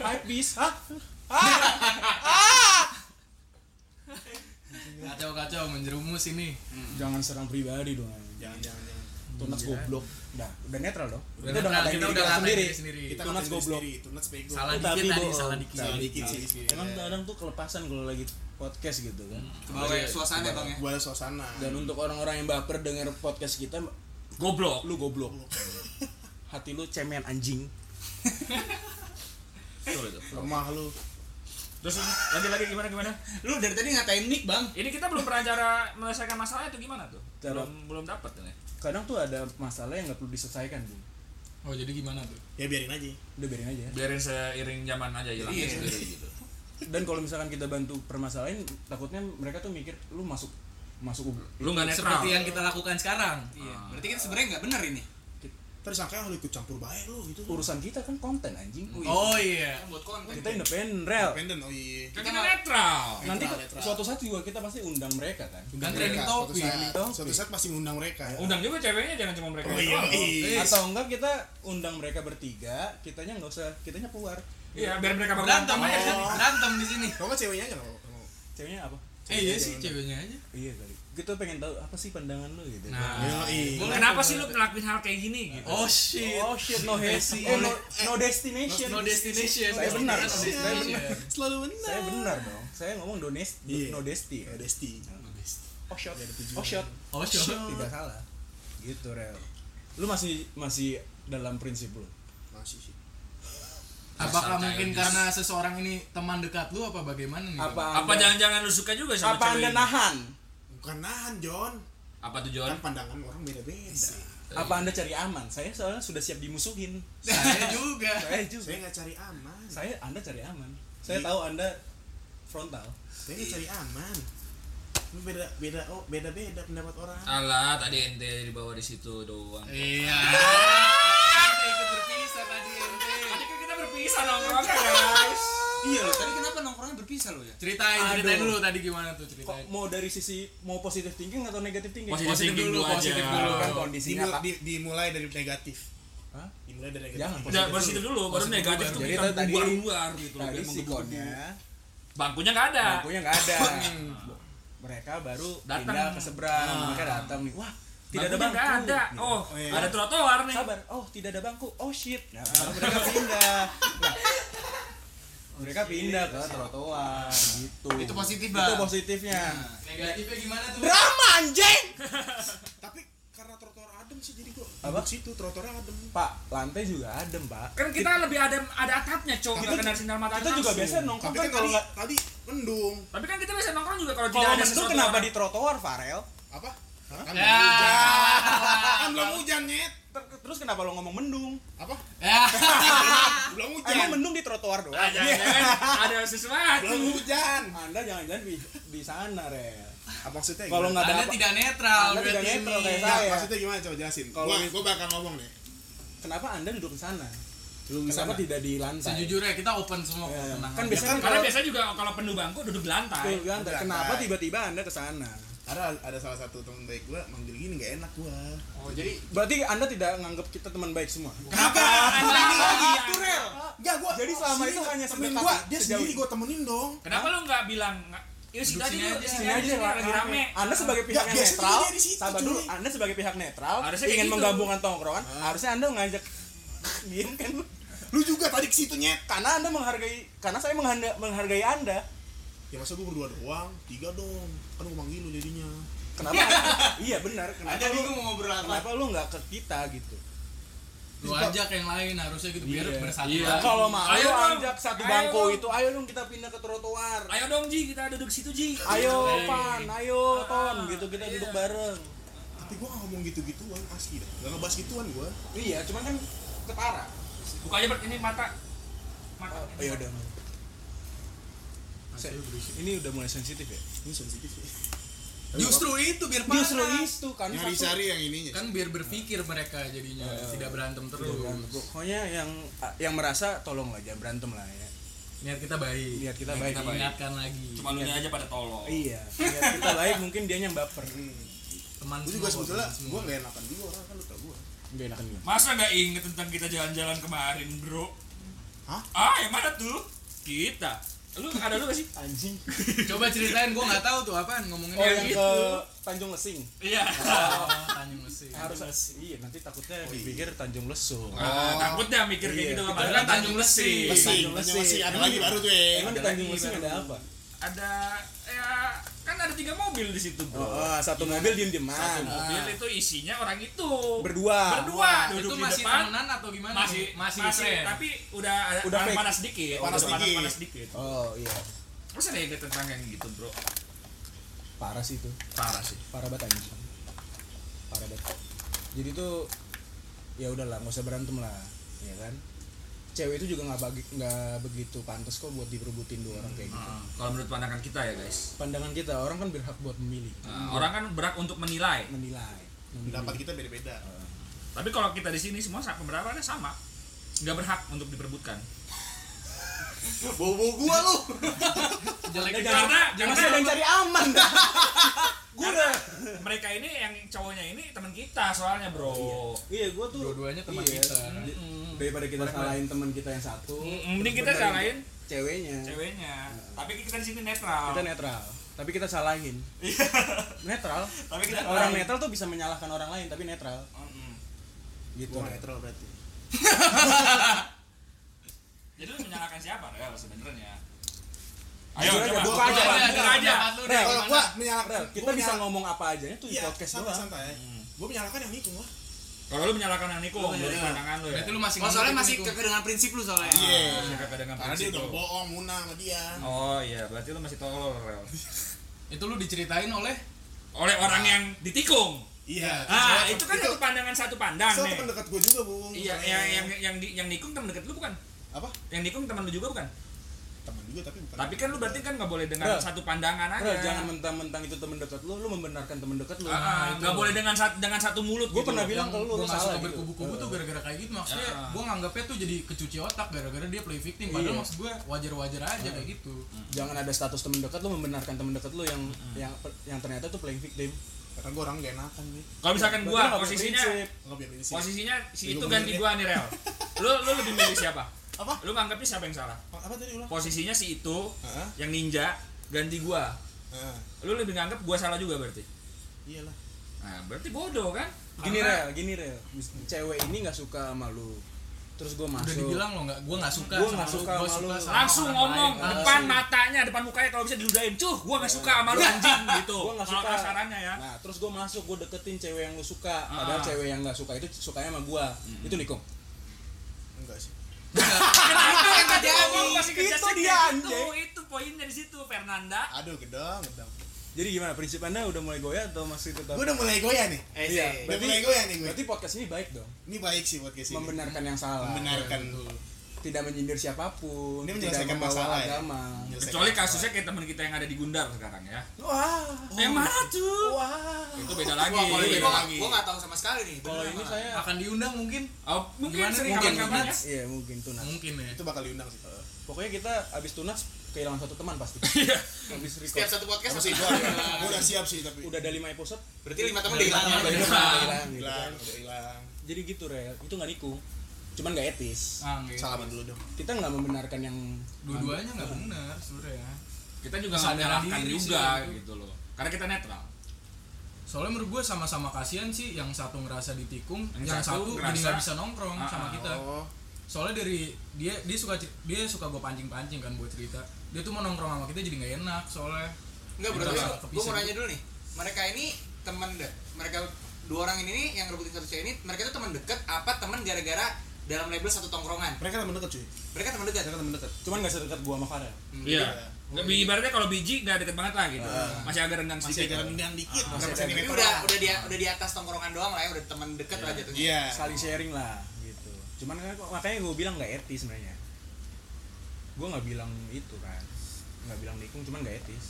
Hype beast? Hah? kacau kacau menjerumus ini Jangan serang pribadi dong. Jangan jangan jangan. Tunas goblok. Dah, udah netral dong. Udah Kita netral, ngatain kita diri udah ngatain sendiri. diri sendiri. Kita Tunas ngatain diri goblok. Tunas bego. salah Tapi dikit tadi salah dikit Salah dikit sih. Emang kadang tuh kelepasan kalau lagi podcast gitu kan. kebawa suasana bang ya Buat suasana. Dan untuk orang-orang yang baper denger podcast kita, goblok lu goblok. Hati lu cemen anjing. Lemah lu. terus lanjut lagi gimana gimana lu dari tadi ngatain Nick bang ini kita belum pernah cara menyelesaikan masalah itu gimana tuh belum belum dapat nih Kadang tuh ada masalah yang nggak perlu diselesaikan, Bung. oh jadi gimana tuh Ya biarin aja. Udah biarin aja. biarin seiring zaman aja hilangnya Iya. sendiri gitu [LAUGHS] Dan kalau misalkan kita bantu permasalahan, takutnya mereka tuh mikir lu masuk masuk lu nggak netral seperti yang kita lakukan sekarang iya berarti kita sebenarnya nggak benar ini Terus sangka lu ikut campur baik lu gitu. urusan kita kan konten anjing. oh iya kan buat konten Kita independen, rel. Independen oh iya. kan kita netral Nanti Netral, netral. suatu saat juga kita pasti undang mereka kan. Kan Mereka, trending suatu topic. Suatu saat pasti ngundang mereka. undang juga ceweknya jangan cuma mereka Oh iya. iya. Atau enggak kita undang mereka bertiga, kitanya nggak usah, kitanya keluar. iya biar mereka berantem berantem aja aja berantem di sini Kamu kan ceweknya aja nggak mau. Ceweknya apa? eh iya sih ceweknya aja Iya kali. Kita pengen tahu apa sih pandangan lu gitu. nah Yo, iya. kenapa sih lu ngelakuin hal kayak gini gitu oh shit Oh shit, no hesi, eh, no, no destination. no destination Saya benar, No destination. Selalu benar. Saya benar dong. Saya ngomong no, nes- Iya. no desti. Oh, Desti. Oh shot. Ada tujuan. Oh shot. oh shit Tidak salah. Gitu rel. Lu masih masih dalam prinsip lu. Masih sih. apakah mungkin childish. karena seseorang ini teman dekat lu apa bagaimana nih? Apa apa jangan-jangan lu suka juga sama apa cewek anda ini? nahan? Bukan nahan John. apa tuh John Kan pandangan orang beda-beda. Apa anda cari aman? Saya soalnya sudah siap dimusuhin. saya [LAUGHS] juga Saya juga. Saya nggak cari aman. Saya anda cari aman. Saya Iya. tahu anda frontal. Saya nggak cari aman. Beda beda oh beda beda pendapat orang. Alah, tadi ente dibawa di situ doang. iya [LAUGHS] ikut berpisah tadi ente Tadi kan kita berpisah nongkrong guys. Iya loh tadi kenapa nongkrongnya berpisah lo ya Ceritain, Aduh. ceritain dulu tadi gimana tuh Kok ceritain. mau dari sisi mau positif thinking atau negatif thinking? Positif Positif thinking dulu, dulu aja. positif dulu. kan kondisinya Pak. di- dimulai dari negatif Hah? dimulai dari negatif Jangan Udah positif dulu, baru Positif negatif tuh kita tadi luar gitu loh, tadi sikonnya Bangkunya nggak ada. bangkunya nggak ada. [LAUGHS] mereka baru Datang. pindah ke seberang. Ah. Mereka datang nih. Wah, tidak ada bangku. ada. Gitu. Oh, iya. ada trotoar nih. Sabar. Oh, tidak ada bangku. Oh shit. Nah, baru mereka pindah. Nah, [LAUGHS] mereka pindah ke trotoar gitu. Itu positif, Itu Bang. positifnya. Negatifnya gimana tuh? Drama anjing. tapi karena trotoar adem sih jadi gua Apa? situ trotoarnya adem Pak, lantai juga adem, Pak. Kan kita lebih ada ada atapnya, Cok. Kita kena sinar matahari. Kita juga biasa nongkrong tapi kan kan kalau tadi nggak tadi mendung Tapi kan kita biasa nongkrong juga kalau tidak ada sesuatu kenapa orang- di trotoar, Farel? apa Hah? kan Ya. belum hujan kan belum hujan nyet Ter- Terus kenapa lo ngomong mendung? apa Ya. [LAUGHS] belum Emang hujan mendung di trotoar doang? Ah, jangan-jangan ada sesuatu. belum hujan Anda jangan-jangan di, di sana, Rel. apa maksudnya Kalau gimana? nggak ada Anda apa- tidak netral Anda tidak netral kayak saya. maksudnya gimana coba jelasin Kalau- gua gua bakal ngomong nih Kenapa Anda duduk di sana? Di Kenapa sana? tidak di lantai? Sejujurnya kita open semua Ya, kan biasanya kan Karena biasanya juga kalau penuh bangku duduk di lantai. Betul, lantai. Lantai. Kenapa tiba-tiba Anda ke sana? Ada ada salah satu teman baik gua manggil gini nggak enak gua oh jadi Berarti Anda tidak nganggap kita teman baik semua? Kenapa? Anda ini lagi Rel. Enggak gua Jadi selama itu hanya sedekat gua dia sendiri gua temenin dong Kenapa lu nggak bilang nggak- Yuk sini aja sini aja. lagi rame. Anda sebagai pihak yang netral, sabar cuy. dulu. Anda sebagai pihak netral Harusnya ingin gitu. menggabungkan tongkrongan, harusnya Anda ngajak Diem kan lu juga tadi ke situ nyet karena Anda menghargai karena saya menghargai Anda. Ya masa gua berdua doang tiga dong kan gua manggil lu jadinya Kenapa? iya benar. Kenapa Ada lu, mau ngobrol apa kenapa lu nggak ke kita gitu? Lu ajak yang lain harusnya gitu biar Iya. bersatu. Iya. Kalau mau Ayo dong. ajak satu Ayo bangku dong. itu, ayo dong kita pindah ke trotoar. Ayo dong Ji, kita duduk situ Ji. Ayo Hey. Pan, ayo Ton, gitu kita Iya. duduk bareng. tapi gua ngomong gitu-gituan asli dah nggak ngebahas gituan gua Iya, cuman kan ketara. Buka aja Bert, ini mata. Mata. Oh, iya udah. Se- Ini udah mulai sensitif ya? ini sensitif ya Justru itu biar parah. Justru itu kan nyari cari yang ininya kan biar berpikir mereka jadinya tidak berantem terus. Pokoknya yang yang merasa tolong lah jangan berantem lah ya. Niat kita baik. Niat kita Niat baik. kita baik. Ingatkan lagi. Cuma lu aja pada tolong. Iya, niat kita baik mungkin dia yang baper. Teman gua semua juga sebetulnya teman semua. gua nggak enakan juga orang kan lu tau gua Gak enakan? Masa nggak inget tentang kita jalan-jalan kemarin, Bro? Hah? Ah, yang mana tuh? Kita. Lu ada lu gak sih? Anjing. [LAUGHS] Coba ceritain gua nggak tahu tuh apaan ngomongin Oh yang ke Tanjung Lesing. Iya. Oh, [LAUGHS] Tanjung Lesing. Harus iya nanti takutnya dipikir Tanjung Lesung. Ah, takutnya mikir kayak Iya, gitu. kita Padahal kan Tanjung Lesing. Lesing, Tanjung Lesing. Lesing. ada lagi baru tuh ya Emang di Tanjung Lesing ada apa? Ada ya kan ada tiga mobil di situ, Bro. Oh, satu mobil diem dieman. Satu mobil itu isinya orang itu. Berdua. Berdua itu duduk di masih depan. temenan atau gimana? Masih masih, masih, friend. tapi udah ada Udah fake. panas sedikit. Panas Udah dikit. Panas sedikit. Oh iya. Terus ada yang tentang yang gitu, Bro. Parah sih itu. Parah sih. Parah banget anjing. Parah banget. Jadi tuh ya udahlah nggak usah berantem lah, ya kan? Cewek itu juga nggak bagi nggak begitu pantas kok buat diperebutin dua orang kayak gitu. Ah, kalau menurut pandangan kita ya, guys. Pandangan kita orang kan berhak buat memilih, Ah, orang kan berhak untuk menilai. menilai. pendapat kita beda-beda Tapi kalau kita di sini semua pendapatnya sama. Nggak berhak untuk diperebutkan. [LAUGHS] bobo gua lu jelek Ya, Karena jangan ada yang cari aman. [LAUGHS] gue mereka ini yang cowoknya ini teman kita soalnya, Bro. Iya, gue tuh Dua-duanya teman iya. kita. Mm, Daripada kita salahin teman kita yang satu, Mm, mending kita salahin ceweknya. ceweknya. Tapi kita di sini netral. Kita netral. Tapi kita salahin. [LAUGHS] netral. Tapi kita Orang netral. netral tuh bisa menyalahkan orang lain tapi netral. Mm-mm. Gitu. gua netral berarti [LAUGHS] Jadi lu menyalahkan siapa, Rel sebenarnya? Aja, coba, buka buka aja, buka aja. Rel, kalau gimana? gua menyalahkan kita bisa ngomong apa aja tuh di iya podcast doang. santai gua menyalahkan yang nikung lah Kalau lu menyalahkan yang Niko dari pandangan lu ya. Berarti lu masih Oh, soalnya masih kekeh dengan prinsip lu soalnya. iya Masih kagak dengan karena dia prinsip udah lu. bohong munah sama dia Oh iya, berarti lu masih tolol, Rel. Itu lu diceritain oleh Oleh orang yang ditikung. iya Ah, itu kan itu satu pandangan satu pandang so nih. teman dekat gua juga bu Iya, yang yang yang di, yang nikung teman dekat lu bukan? apa Yang nikung teman lu juga bukan? Teman juga tapi bukan Tapi kan lu berarti kan nggak boleh dengan Bro. satu pandangan aja. Bro, jangan mentang-mentang itu temen dekat lu, lu membenarkan temen dekat lu. Ah, ah, nggak boleh dengan sat- dengan satu mulut. Gue gitu pernah bilang kalau lu, gue salah gitu. berkubu-kubu tuh gara-gara kayak gitu maksudnya Ya. gue nganggapnya tuh jadi kecuci otak gara-gara dia play victim padahal Iya. maksud gue wajar-wajar aja kayak gitu Jangan ada status temen dekat lu membenarkan temen dekat lu yang yang yang ternyata tuh playing victim. karena gue orang gak enakan nih Kalau misalkan punya posisinya posisinya si itu ganti gua nih Rel. [LAUGHS] Lu lu lebih milih siapa? Apa Lu nganggapnya siapa yang salah? apa tadi ulang Posisinya si itu Heeh. yang ninja ganti gua. Heeh. Lu lebih nganggap gua salah juga berarti. iyalah Nah, berarti bodoh kan? Gini Karena- rel, gini rel. Cewek ini nggak suka sama lu. Terus gue masuk. udah dibilang lo nggak gue nggak suka Gua sama nggak lu, suka gua sama lu. sama langsung ngomong lain. depan Langsung. matanya depan mukanya kalau bisa diludahin cuh gua nggak suka sama lu anjing [LAUGHS] gitu Gua nggak suka. kasarannya ya Nah, terus gue masuk, gue deketin cewek yang lu suka. Padahal Ah. cewek yang nggak suka itu sukanya sama gue. Itu nikung. enggak sih itu yang tadi Itu dia, anjing. itu poinnya di situ Fernanda aduh gedang gedang Jadi gimana? Prinsip anda udah mulai goyah atau masih tetap? gue udah mulai goyah nih Eh, Iya, udah berarti, mulai goyah nih gue berarti podcast ini baik dong. ini baik sih buat ke sini Membenarkan yang salah. membenarkan Tidak menyindir siapa pun. Ini tidak menyelesaikan membawa masalah ya? agama. Menyelesaikan kecuali masalah. kasusnya kayak teman kita yang ada di Gundar sekarang ya Wah. yang mana tuh Wah. itu beda lagi Wah, kalau ini beda gua lagi. gua nggak tahu sama sekali nih. Kalau ini saya akan diundang mungkin oh, mungkin Gimana sering mungkin, kapan-kapan ya Iya mungkin tunas. mungkin ya itu bakal diundang sih Pokoknya kita abis tunas kehilangan satu teman pasti. [LAUGHS] Iya. abis Setiap record. satu podcast pasti gue ada. gue udah siap sih tapi Udah ada lima episode. Berarti lima teman udah hilang. Udah Udah hilang. gitu hilang udah hilang Jadi gitu rel. Itu nggak nikung. Cuman nggak etis. ah, nggak. salaman dulu dong. Kita nggak membenarkan yang dua-duanya nggak benar sebenarnya. Kita juga nggak menyalahkan juga sih, gitu loh. Karena kita netral. Soalnya menurut gue sama-sama kasihan sih yang satu ngerasa ditikung Yang yang, satu satu, jadi nggak bisa nongkrong Ah, sama ah, kita. oh. Soalnya dari dia dia suka dia suka gue pancing-pancing kan buat cerita. Dia tuh mau nongkrong sama kita jadi nggak enak soalnya. Tapi salah gue mau nanya dulu nih. Mereka ini teman deh. Mereka dua orang ini nih yang rebutin satu cewek ini, mereka itu teman deket apa teman gara-gara dalam label satu tongkrongan? mereka temen deket cuy Mereka teman dekat. mereka temen deket cuman nggak sedekat gua sama Farel. iya nggak bi- ibaratnya kalau biji nggak deket banget lah gitu masih agak renggang masih sedikit jalan undang dikit Ah, berapa masih Tapi udah lah. udah dia udah di atas tongkrongan doang lah ya, udah teman dekat lah jatuhnya. iya Saling sharing lah gitu. Cuman kan makanya gue bilang nggak etis sebenarnya. Gue nggak bilang itu kan. Nggak bilang nikung cuman nggak etis.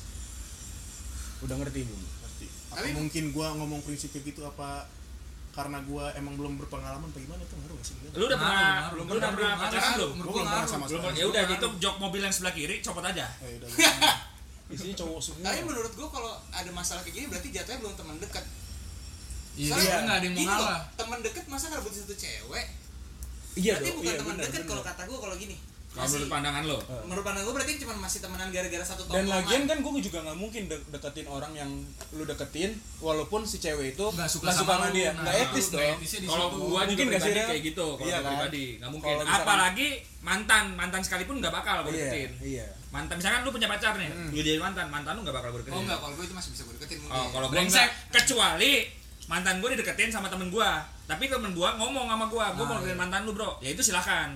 Udah ngerti belum? Ngerti. apa Tapi- mungkin gua ngomong prinsip kayak gitu apa karena gua emang belum berpengalaman apa gimana? Tuh ngaruh sih? Lu udah pernah lu udah pernah pacaran? Belum gua belum pernah sama sekali. Ya udah gitu jok mobil yang sebelah kiri copot aja. Eh, [LAUGHS] udah, Isinya cowok semua. Tapi menurut gua kalau ada masalah kayak gini berarti jatuhnya belum teman dekat. iya Soalnya soalnya nggak ada yang mau gini loh, ngalah. Teman dekat masa ngerebutin satu cewek? iya berarti bukan iya, teman dekat kalau kata gua kalau gini. Kalau Masih- menurut pandangan lo menurut pandangan gue berarti cuma masih temenan gara-gara satu Dan tongkrongan. lagian kan gue juga nggak mungkin de- deketin orang yang lu deketin walaupun si cewek itu nggak suka nggak sama sama lu. dia. Nah, Nggak etis nggak dong. kalau juga Mungkin nggak sih, kayak gitu kalau Iya kan? pribadi nggak mungkin misalkan- apalagi mantan mantan sekalipun nggak bakal gua Iya, deketin iya. mantan misalkan lu punya pacar nih lu jadi mantan mantan lu nggak bakal gua deketin Oh enggak, kalau gue itu masih bisa gue deketin mungkin. Oh, kalau enggak. kecuali mantan gue dideketin sama temen gue tapi temen gue ngomong sama gue gue mau Nah, deketin iya. mantan lu bro ya itu silahkan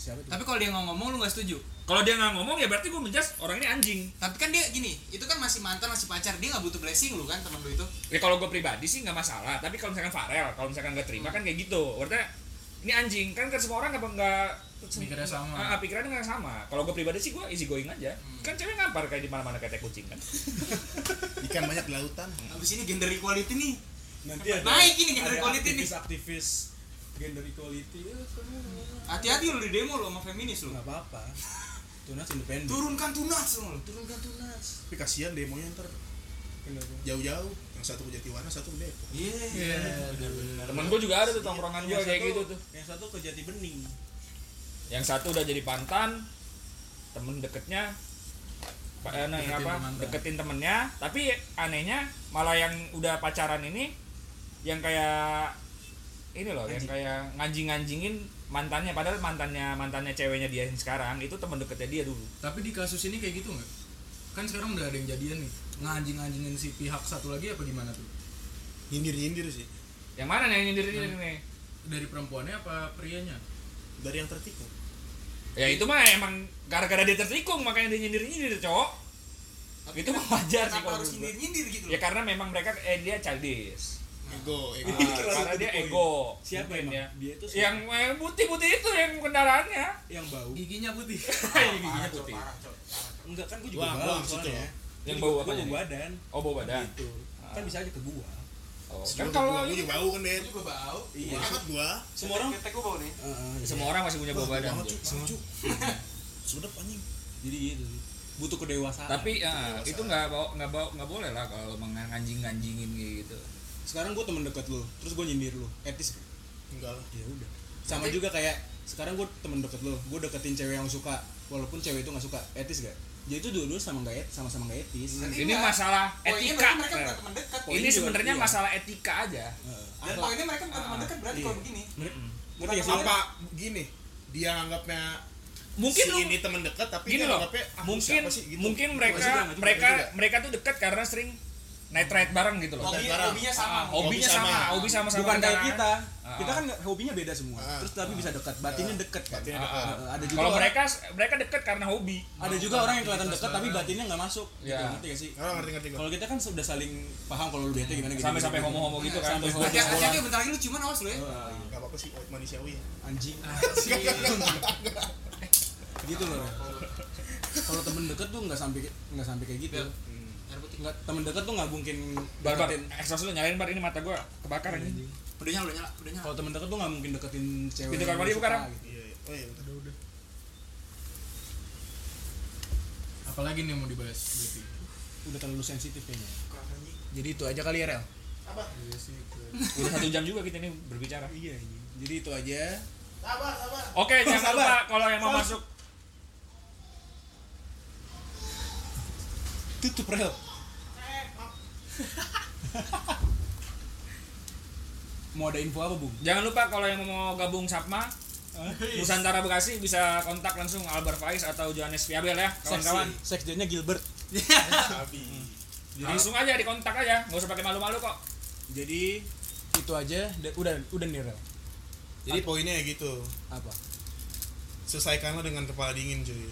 Siapa tuh? Tapi kalau dia nggak ngomong lu nggak setuju. kalau dia nggak ngomong ya berarti gue menjas orang ini anjing Tapi kan dia gini, itu kan masih mantan, masih pacar, dia nggak butuh blessing lu kan temen lu itu. ya kalau gue pribadi sih nggak masalah tapi kalau misalkan Farel kalau misalkan nggak terima kan kayak gitu berarti ini anjing kan kan semua orang nggak nggak Pikirannya sama. Ah, ah, pikirannya nggak sama kalau gue pribadi sih gue easy going aja kan cewek ngampar kayak di mana mana kayak kucing kan [LAUGHS] ikan banyak di lautan Habis ini gender equality nih. Nanti Naik ini gender ada equality nih. aktivis-aktivis gender equality. Ya, Hati-hati lu di demo lu sama feminis lu. nggak apa-apa. Tunas independen. Turunkan tunas lu. Turunkan tunas. tapi kasihan demonya ntar jauh-jauh yang satu ke Jatiwana satu ke Depok Iya. temen gue juga ada tuh tongkrongan gue Yang kayak gitu tuh Yang satu ke Jati Bening. yang satu udah jadi pantan temen deketnya Pak eh, nah, apa mantan. deketin temennya tapi anehnya malah yang udah pacaran ini yang kayak ini loh yang kayak nganjing-nganjingin mantannya padahal mantannya mantannya ceweknya dia yang sekarang itu temen deketnya dia dulu. Tapi di kasus ini kayak gitu nggak? Kan sekarang udah ada yang jadian nih. Nganjing-nganjingin si pihak satu lagi apa gimana tuh? Nyindir-nyindir sih. Yang mana nih yang nyindir ini nih? dari perempuannya apa prianya? Dari yang tertikung. Ya itu mah emang gara-gara dia tertikung makanya dia nyindir nyindir cowok. Tapi Itu kenapa- wajar sih harus nyindir-nyindir gitu ya karena memang mereka eh dia childish ego ego. Ah, karena dia ego. Siapa mungkin emang? ya. Dia itu siapa? yang eh, putih-putih itu yang kendaraannya. Yang bau. giginya putih. [LAUGHS] Giginya putih. enggak kan gue juga Gua- bau gua soalnya. Yang bau gua- apanya gua nih? bau badan. Oh, bau badan. gitu. Kan bisa aja ke gua. Oh, Kan kan kalau juga bau kan Ben Gue bau. iya. Banget gua? Semua orang? Ketek gua bau nih. Heeh, iya. semua orang masih punya bau badan. Cuk. [LAUGHS] Sedap anjing. Jadi gitu butuh kedewasaan. Tapi eh, itu nggak bau nggak bau nggak boleh lah kalau menganjing anjingin gitu. Sekarang gue temen deket lu terus gue nyindir lu etis gak? Enggak lah ya udah sama juga kayak sekarang gue temen deket lu gue deketin cewek yang suka walaupun cewek itu nggak suka etis gak jadi itu dua-dua sama nggak et sama-sama nggak etis Nanti Ini enggak. masalah etika. mereka Rel. bukan teman dekat. Ini sebenarnya iya. masalah etika aja. Heeh. Dan poinnya mereka bukan teman dekat berarti Iya. kalau begini. ngerti gak sih apa gini dia anggapnya Mungkin si lu- ini temen dekat tapi Gini dia loh. anggapnya ah, Mungkin siapa sih gitu mungkin mereka mereka mereka tuh dekat karena sering night ride bareng gitu loh. Hobi, hobinya sama. Ah, hobinya Hobi sama, sama. hobi sama-sama. bukan kayak kita Ah. kita kan hobinya beda semua Ah. terus tapi bisa dekat batinnya dekat kan Batinnya Ah, dekat. ah. Heeh, ada juga Kalau mereka mereka dekat karena hobi. ada juga orang yang kelihatan dekat tapi batinnya nggak masuk gitu Iya. ngerti gak sih Oh, ngerti ngerti kalau kita kan sudah saling paham kalau lu bete gimana gitu Sampai sampai homo-homo gitu kan. Sampai homo. Hati hati hati bentar lagi lu ciuman awas lu ya. Gak apa-apa sih oh, manusiawi ya anjing [LAUGHS] gitu loh kalau temen deket tuh nggak sampai nggak sampai kayak gitu Air putih. nggak temen deket tuh nggak mungkin Bar, bar, deketin eksos lu nyalain bar ini mata gua kebakar ini. Udah nyala, udah nyala, udah nyala. kalau temen deket tuh nggak mungkin deketin cewek Pintu kamar mandi suka buka, Ram. gitu. Iya iya Oh iya bentar udah Apalagi nih mau dibahas berarti. udah terlalu sensitif kayaknya jadi itu aja kali ya Rel Apa? Udah satu jam juga kita ini berbicara. iya iya. jadi itu aja Sabar sabar Oke, jangan Sabar. lupa kalau yang mau Sabar. masuk tutup Rel. Mau ada info apa bung? Jangan lupa kalau yang mau gabung Sapma Nusantara Bekasi bisa kontak langsung Albar Faiz atau Johannes Fiabel ya kawan-kawan. seksjennya Gilbert. Abi. Langsung aja dikontak aja, nggak usah pakai malu-malu kok. jadi itu aja Da- udah udah nih Rel. Jadi poinnya ya gitu. Apa? Selesaikanlah dengan kepala dingin cuy.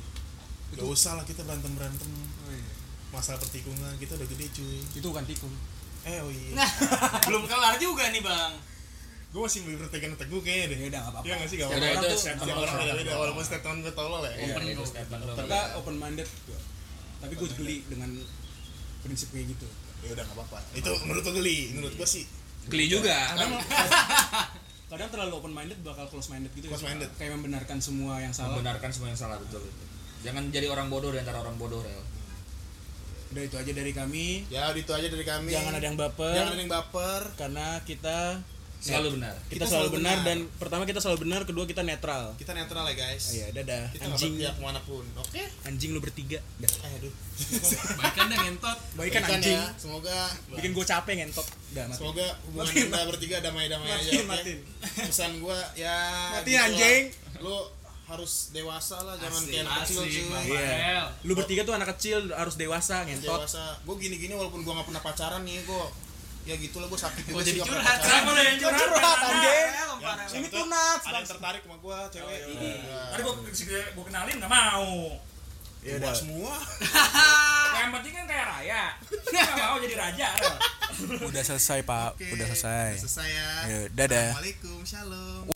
Gak usah lah kita berantem-berantem Masalah pertikungan kita udah gede cuy. Itu bukan tikung. Eh oh iya. Nah, [LAUGHS] belum kelar juga nih, Bang. Gue masih lebih berpegang teguh kayaknya deh. Ya udah nggak apa-apa. Iya gak sih gak Ya apa-apa. itu statement Setiap orang beda-beda. Walaupun statement gue tolol ya. Iya, Open itu go. statement lo. kita open minded tapi gue geli dengan prinsip kayak gitu. Ya udah gak apa-apa. Itu menurut lo geli. Menurut gue sih. Geli juga. kadang [LAUGHS] terlalu open minded bakal close minded gitu ya. Close minded. kayak membenarkan semua yang salah. Membenarkan semua yang salah betul. Jangan jadi orang bodoh di antara orang bodoh, Rel. Udah itu aja dari kami. Ya udah itu aja dari kami. Jangan ada yang baper. Jangan ada yang baper. Karena kita Selalu benar. kita, Kita selalu selalu benar, benar. dan pertama kita selalu benar kedua kita netral. Kita netral ya guys. Oh, iya dadah. Kita anjing. berpihak ke mana pun Oke? Anjing lu bertiga. Dah. Eh aduh. Baikan deh ngentot. baik kan Baikan anjing. Ya. Semoga bikin gue capek ngentot. Dah mati. Semoga hubungan kita bertiga damai-damai aja matiin oke? matiin Pesan gue ya Matiin, lah. anjing. Lu harus dewasa lah Jangan Asik, kayak anak kecil cuy Bang Iya. Lu bertiga tuh anak kecil harus dewasa ngentot Dewasa Gue gini-gini walaupun gue gak pernah pacaran nih Gue ya gitulah gue sakit Gua juga jadi sih curhat. Kenapa lo yang curhat? curhat anjing Ya, ini tuh nuts Ada yang tertarik sama gue cewek Iya. Tadi gua gua kenalin nggak mau. ya udah semua [LAUGHS] Yang penting kan kayak raya. Nggak mau jadi raja. Rel. udah selesai pak udah selesai Selesai ya Ya, dadah. Assalamualaikum Shalom